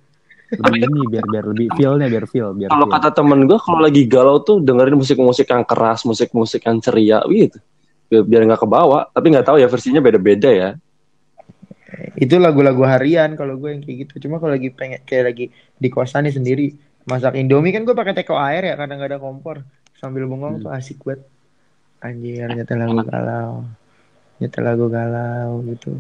Lebih ini biar biar lebih feel-nya biar feel, biar kalau kata temen gue kalau lagi galau tuh dengerin musik-musik yang keras musik-musik yang ceria gitu. Biar biar nggak kebawa. Tapi nggak tahu ya versinya beda-beda ya. Itu lagu-lagu harian kalau gue yang kayak gitu. Cuma kalau lagi pengen kayak lagi di kosan nih sendiri masak indomie kan gue pakai teko air ya karena nggak ada kompor. Sambil bengong tuh asik banget. Anjir nyetel lagu galau. Nyetel lagu galau gitu.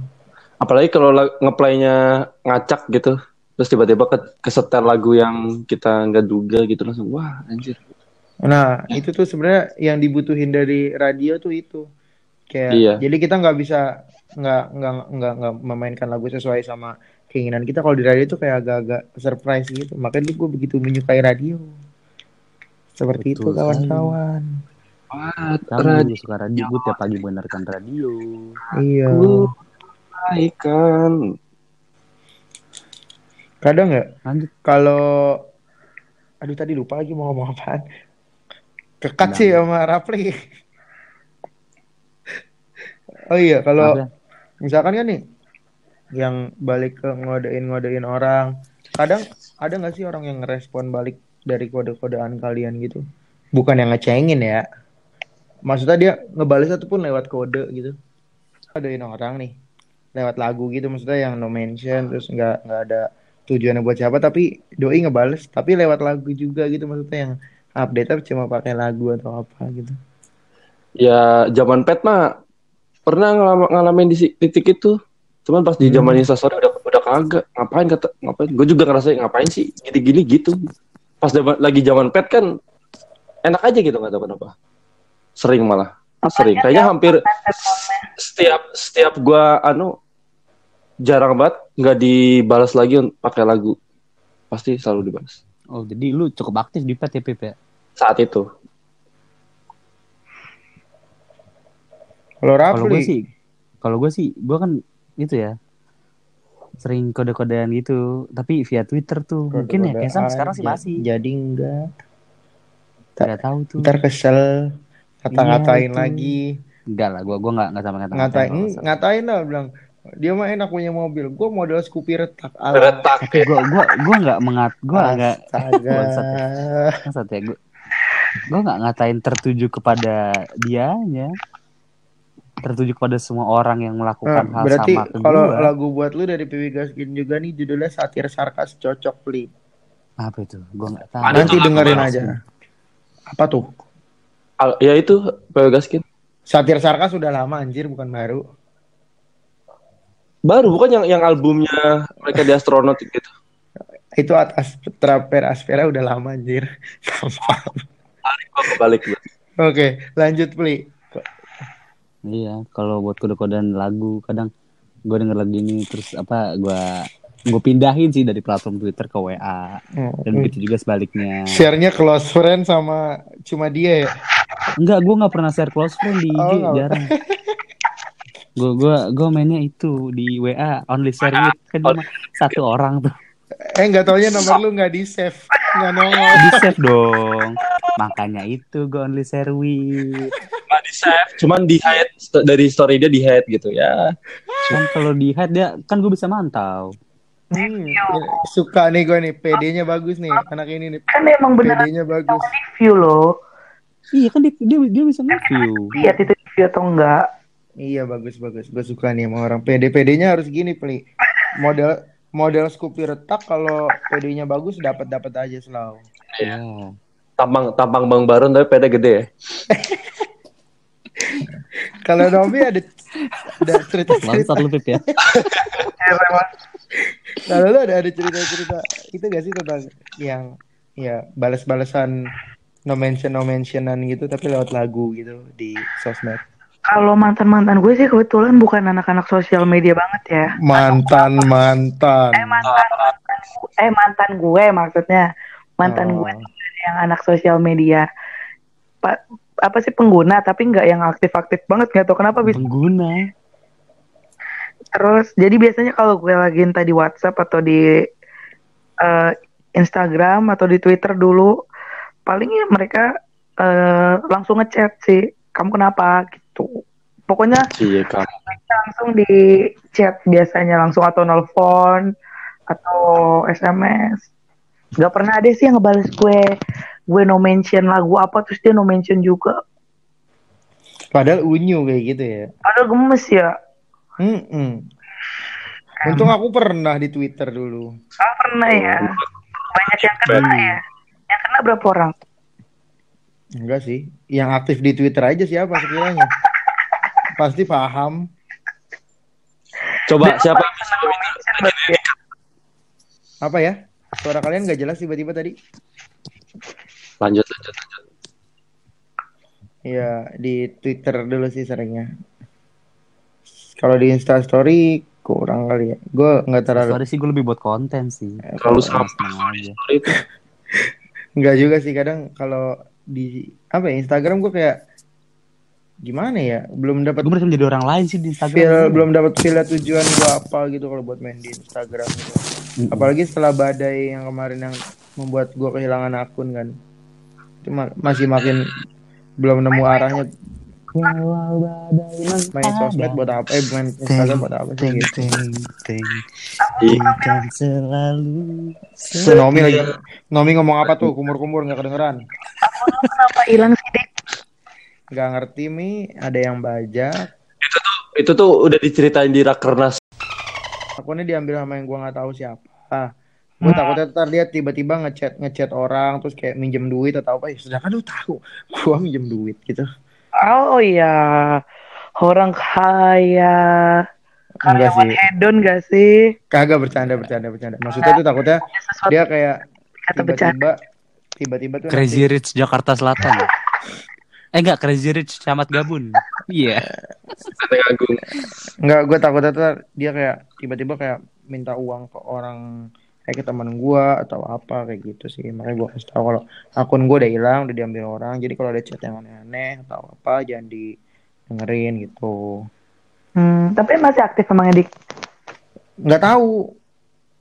Apalagi kalau la- ngeplaynya ngacak gitu terus tiba-tiba ke kesetel lagu yang kita nggak duga gitu langsung wah anjir Nah, itu tuh sebenarnya yang dibutuhin dari radio tuh itu. Kayak Iya. jadi kita nggak bisa nggak nggak nggak nggak memainkan lagu sesuai sama keinginan kita kalau di radio itu kayak agak-agak surprise gitu. Makanya gue begitu menyukai radio. Seperti itu Betul kawan-kawan. wah Kamu juga suka radio, gue tiap pagi mendengarkan radio. Iya. ikan Kadang nggak Lanjut. kalau aduh tadi lupa lagi mau ngomong apaan. Kekat sih sama Rapli. oh iya, kalau misalkan kan nih yang balik ke ngodein-ngodein orang kadang ada nggak sih orang yang ngerespon balik dari kode-kodean kalian gitu bukan yang ngecengin ya maksudnya dia ngebales ataupun lewat kode gitu ngodein orang nih lewat lagu gitu maksudnya yang no mention terus nggak nggak ada tujuannya buat siapa tapi doi ngebales tapi lewat lagu juga gitu maksudnya yang update cuma pakai lagu atau apa gitu. Ya zaman pet mah pernah ngalama- ngalamin di titik itu. Cuman pas di Hmm. zaman instastory udah udah kagak. Ngapain kata ngapain? Gue juga ngerasa ngapain sih gini-gini gitu? Pas zaman- lagi zaman pet kan enak aja gitu nggak tahu kenapa. Sering malah. Sering. kayaknya hampir setiap setiap gua anu jarang banget nggak dibalas lagi pakai lagu pasti selalu dibalas Oh, jadi lu cukup aktif di pet ya, Pip ya? saat itu kalau Kalau gue Rafli sih, kalau gue sih, gue kan itu ya, sering kode-kodean gitu, tapi via Twitter tuh. Mungkin ya, kayak kode-kodean, sekarang sih masih. jadi enggak Gak tahu tuh. ntar kesel ngata-ngatain Iya, lagi Enggak lah, gue gua nggak nggak sama ngata ngatain ngatain lah bilang dia mah enak punya mobil. Gue modal Scoopy retak. Ala retak gue gua gua nggak mengat, gue nggak Bangsat ya gue gue nggak ngatain tertuju kepada dianya tertuju kepada semua orang yang Nah, melakukan hal berarti sama ke kalau gua. lagu buat lu dari Piwi Gaskin juga nih judulnya satir sarkas cocok li apa itu? Gue nggak tahu. Nanti dengerin aja. apa tuh? Al- ya itu Pewe Gaskin. Satir sarkas sudah lama anjir bukan baru Baru bukan yang yang albumnya mereka di astronot gitu. Itu atas Traper Aspera udah lama anjir. Sampah. Gua. Oke, lanjut Pli. Iya, kalau buat kode-kodean lagu kadang gue denger lagu ini terus apa gue gue pindahin sih dari platform Twitter ke WA dan Hmm. begitu juga sebaliknya. Share-nya close friend sama cuma dia ya. Enggak, gue nggak pernah share close friend di IG Oh, jarang. Gue gue gue mainnya itu di WA only share with kan cuma satu orang tuh Eh nggak taunya nomor lu nggak di save, nggak nongol. di save dong. Makanya itu gue only share with. Nggak di save, cuman di hide dari story dia di hide gitu ya. Kan kalau di hide dia kan gue bisa mantau. Hmm, suka nih gue nih, PD-nya bagus nih, anak ini nih. Kan emang beneran PD-nya bagus. review loh. Iya kan dia dia, dia bisa nge-view. Lihat itu review atau enggak. Iya bagus bagus, gue suka nih sama orang PD. PD-nya harus gini Pli. Model model Scoopy retak kalau PD-nya bagus dapat dapat aja selalu. Iya. Tampang tampang Bang Baron tapi pede gede ya. Kalau Novi ada ada cerita cerita. Lu Pip ya. Kalau lu ada ada cerita cerita itu gak sih tentang yang ya balas-balasan no mention no mentionan gitu tapi lewat lagu gitu di sosmed. Kalau mantan-mantan gue sih kebetulan bukan anak-anak sosial media banget ya. Mantan mantan. Eh mantan mantan eh mantan gue maksudnya. Mantan Oh. gue yang anak sosial media. Pa- apa sih pengguna tapi nggak yang aktif-aktif banget nggak tau kenapa bisa Pengguna. terus jadi biasanya kalau gue lagi entah di WhatsApp atau di eh, Instagram atau di Twitter dulu paling ya mereka eh, langsung ngechat sih kamu kenapa gitu pokoknya Iya langsung di chat biasanya langsung atau nelfon atau SMS nggak pernah ada sih yang ngebales gue gue no mention lagu apa terus dia no mention juga. Padahal unyu kayak gitu ya. ada gemes ya. Mm-mm. Untung aku pernah di Twitter dulu. ah pernah ya. Banyak yang kena ya. Yang kena berapa orang Enggak sih. Yang aktif di Twitter aja siapa sekiranya? Pasti paham. Coba siapa ya. Apa ya? Suara kalian nggak jelas tiba-tiba tadi. lanjut lanjut lanjut. Iya, di Twitter dulu sih seringnya. Kalau di Insta Story kurang kali ya. Gue nggak terlalu Sorry sih gue lebih buat konten sih. Kalau sampah aja. story itu nggak juga sih kadang kalau di apa ya Instagram gue kayak gimana ya belum dapat Gue merasa menjadi orang lain sih di Instagram. feel belum dapat feel tujuan gue apa gitu kalau buat main di Instagram gitu. Mm-mm. Apalagi setelah badai yang kemarin yang membuat gue kehilangan akun kan. Itu ma- masih makin belum nemu arahnya Walau badai main sosmed buat apa? Eh main Instagram buat apa sih Ting, gitu. ting, ting. Iya. Selalu Tuh, Nomi lagi Nomi ngomong apa tuh? Kumur-kumur nggak kedengeran. kenapa hilang sih dik Nggak ngerti mi. Ada yang bajak. itu tuh udah diceritain di rakernas. Akunnya diambil sama yang gue nggak tahu siapa. Ah, gue takutnya ntar dia tiba-tiba ngechat ngechat orang terus kayak minjem duit atau apa ya. Sedangkan lu tahu gue minjem duit gitu. Oh iya orang kaya Enggak karyawan sih. hedon gak sih Kagak bercanda bercanda bercanda. Maksudnya tuh takutnya dia kayak kata bercanda tiba-tiba tiba-tiba tuh Crazy nanti- Rich Jakarta Selatan. eh enggak Crazy Rich Camat Gabun. Iya. Agung. Enggak, gue takutnya tuh dia kayak tiba-tiba kayak minta uang ke orang kayak ke teman gue atau apa kayak gitu sih. Makanya gue kasih tahu kalau akun gue udah hilang, udah diambil orang. Jadi kalau ada chat yang aneh-aneh atau apa jangan didengerin gitu. Hmm, tapi masih aktif emangnya dik Nggak tahu,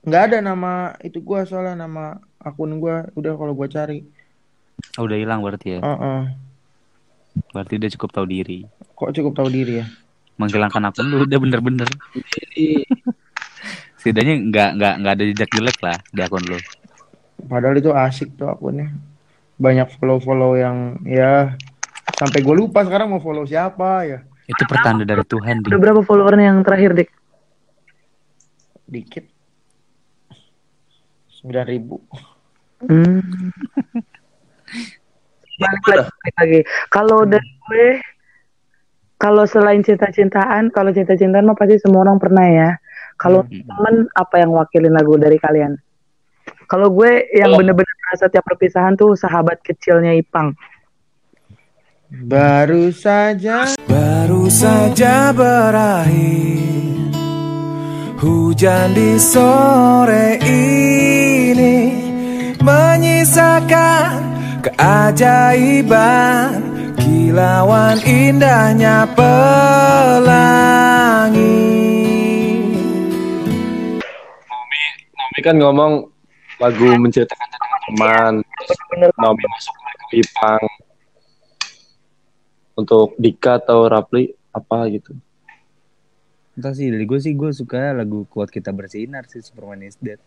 nggak ada nama itu gue soalnya nama akun gue udah kalau gue cari. Oh, udah hilang berarti ya. Heeh. Berarti dia cukup tahu diri. Kok cukup tahu diri ya? Menghilangkan akun lu udah bener-bener. Setidaknya nggak nggak nggak ada jejak jelek lah di akun lu. Padahal itu asik tuh akunnya. Banyak follow-follow yang ya sampai gue lupa sekarang mau follow siapa ya. Itu pertanda dari Tuhan udah berapa followernya yang terakhir dik dikit sembilan ribu hmm. balik lagi, balik lagi. kalau dari gue kalau selain cinta-cintaan kalau cinta-cintaan mah pasti semua orang pernah ya Kalau Hmm. temen apa yang wakilin lagu dari kalian? Kalau gue yang bener-bener merasa tiap perpisahan tuh sahabat kecilnya Ipang. Baru saja Baru saja berakhir Hujan di sore ini Menyisakan keajaiban Kilauan indahnya pelangi kan ngomong lagu menceritakan tentang teman. Terus Bener Naomi masuk lagu Ipang. Untuk Dika atau Rapli apa gitu. Entah sih dari gue sih gue suka lagu kuat kita bersinar sih Superman is Dead.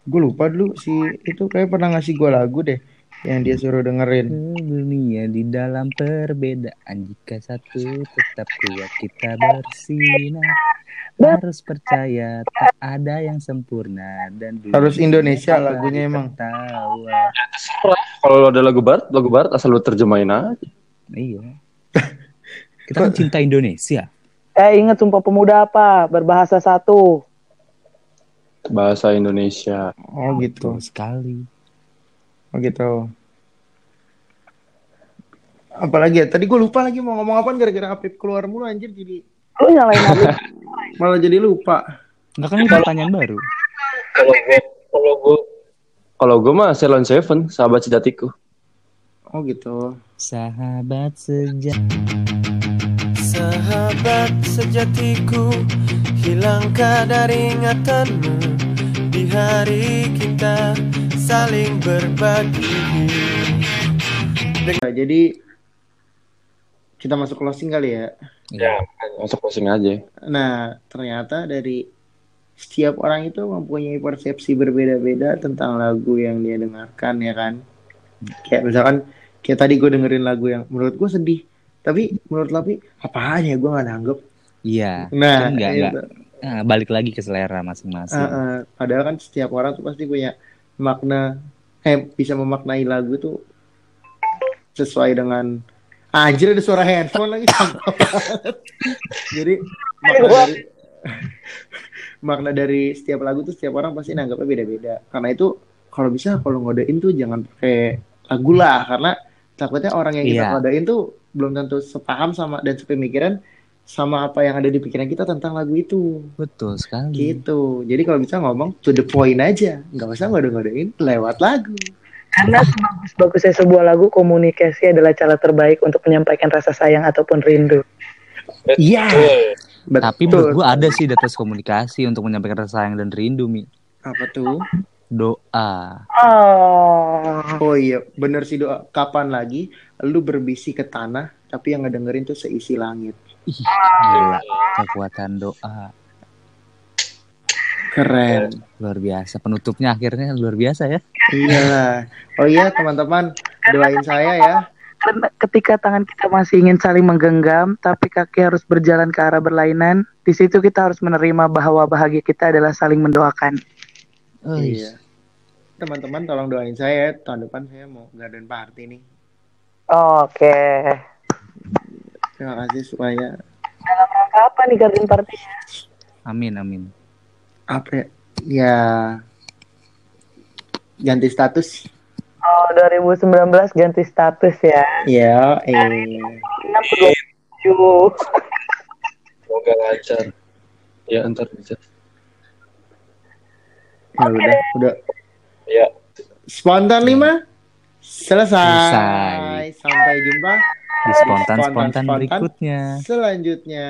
gue lupa dulu si itu kayak pernah ngasih gue lagu deh yang dia suruh dengerin. Dunia di dalam perbedaan jika satu tetap kuat kita bersinar harus percaya tak ada yang sempurna dan Harus Indonesia lagunya emang. tertawa. Kalau ada lagu barat, lagu barat asal lu terjemahin aja. Iya. Kita kan cinta Indonesia. Eh inget Sumpah Pemuda apa? Berbahasa satu. Bahasa Indonesia. Oh gitu. Betul sekali. Oh gitu. Apalagi ya? Tadi gue lupa lagi mau ngomong apa gara-gara Apip keluar mulu anjir jadi Lu nyalain aku. malah jadi lupa. Enggak kan ini pertanyaan baru. Kalau gue, kalau gue, kalau gue mah Ceylon Seven, sahabat sejatiku. Oh gitu. Sahabat sejak Sahabat sejatiku Hilangkah dari ingatanmu Di hari kita saling berbagi Nah, jadi kita masuk closing kali ya. Ya, masuk closing aja. Nah, ternyata dari setiap orang itu mempunyai persepsi berbeda-beda tentang lagu yang dia dengarkan ya kan. Kayak misalkan kayak tadi gue dengerin lagu yang menurut gue sedih, tapi menurut Lapi apaan ya gue gak nanggep. Iya. Nah, Kan enggak, itu. enggak. Nah, balik lagi ke selera masing-masing. Ah, ah. padahal kan setiap orang tuh pasti punya makna, eh bisa memaknai lagu tuh sesuai dengan Anjir ada suara handphone lagi. Jadi makna dari, makna dari setiap lagu tuh setiap orang pasti nanggapnya beda-beda. Karena itu kalau bisa kalau ngodein tuh jangan pakai lagu lah karena takutnya orang yang kita Iya. ngodein tuh belum tentu sepaham sama dan sepemikiran sama apa yang ada di pikiran kita tentang lagu itu Betul sekali. gitu. Jadi kalau bisa ngomong to the point aja, nggak usah ngode-ngodein lewat lagu. Karena sebagus-bagusnya sebuah lagu, komunikasi adalah cara terbaik untuk menyampaikan rasa sayang ataupun rindu. Iya. Betul. Tapi menurut gue ada sih data komunikasi untuk menyampaikan rasa sayang dan rindu, Mi. apa tuh? Doa. Oh, Oh iya, bener sih doa. Kapan lagi lu berbisi ke tanah, tapi yang ngedengerin tuh seisi langit. Ih, gila. Kekuatan doa. Keren. Luar biasa. Penutupnya akhirnya luar biasa ya. Iyalah. Oh iya teman-teman, doain saya ya. karena ketika tangan kita masih ingin saling menggenggam, tapi kaki harus berjalan ke arah berlainan, di situ kita harus menerima bahwa bahagia kita adalah saling mendoakan. Iya. Teman-teman tolong doain saya ya. Tahun depan saya mau garden party nih. Oke. Terima kasih supaya Kapan nih garden party? Amin, amin. apa ya? ya ganti status. Oh, 2019 ganti status ya. Ya, eh 6 27. Semoga lancar. Ya, ntar bisa. ya udah, udah Ya, spontan lima selesai. Selesai. Sampai jumpa Di spontan-spontan berikutnya. selanjutnya.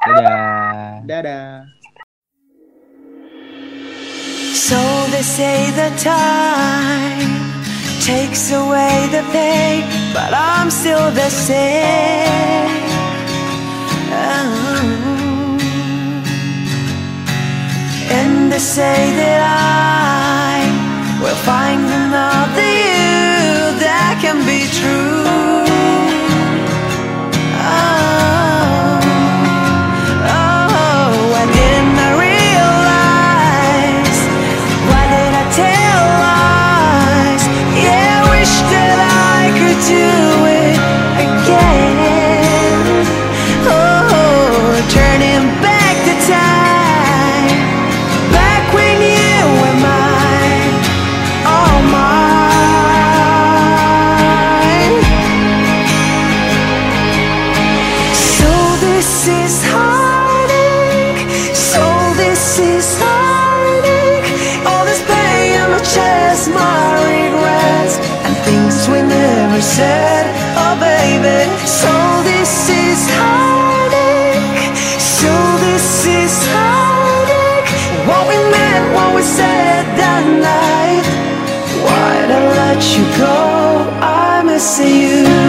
Dadah. Dadah. So they say the time takes away the pain, but I'm still the same. Oh. And they say that I will find another you that can be true. You go? I miss you.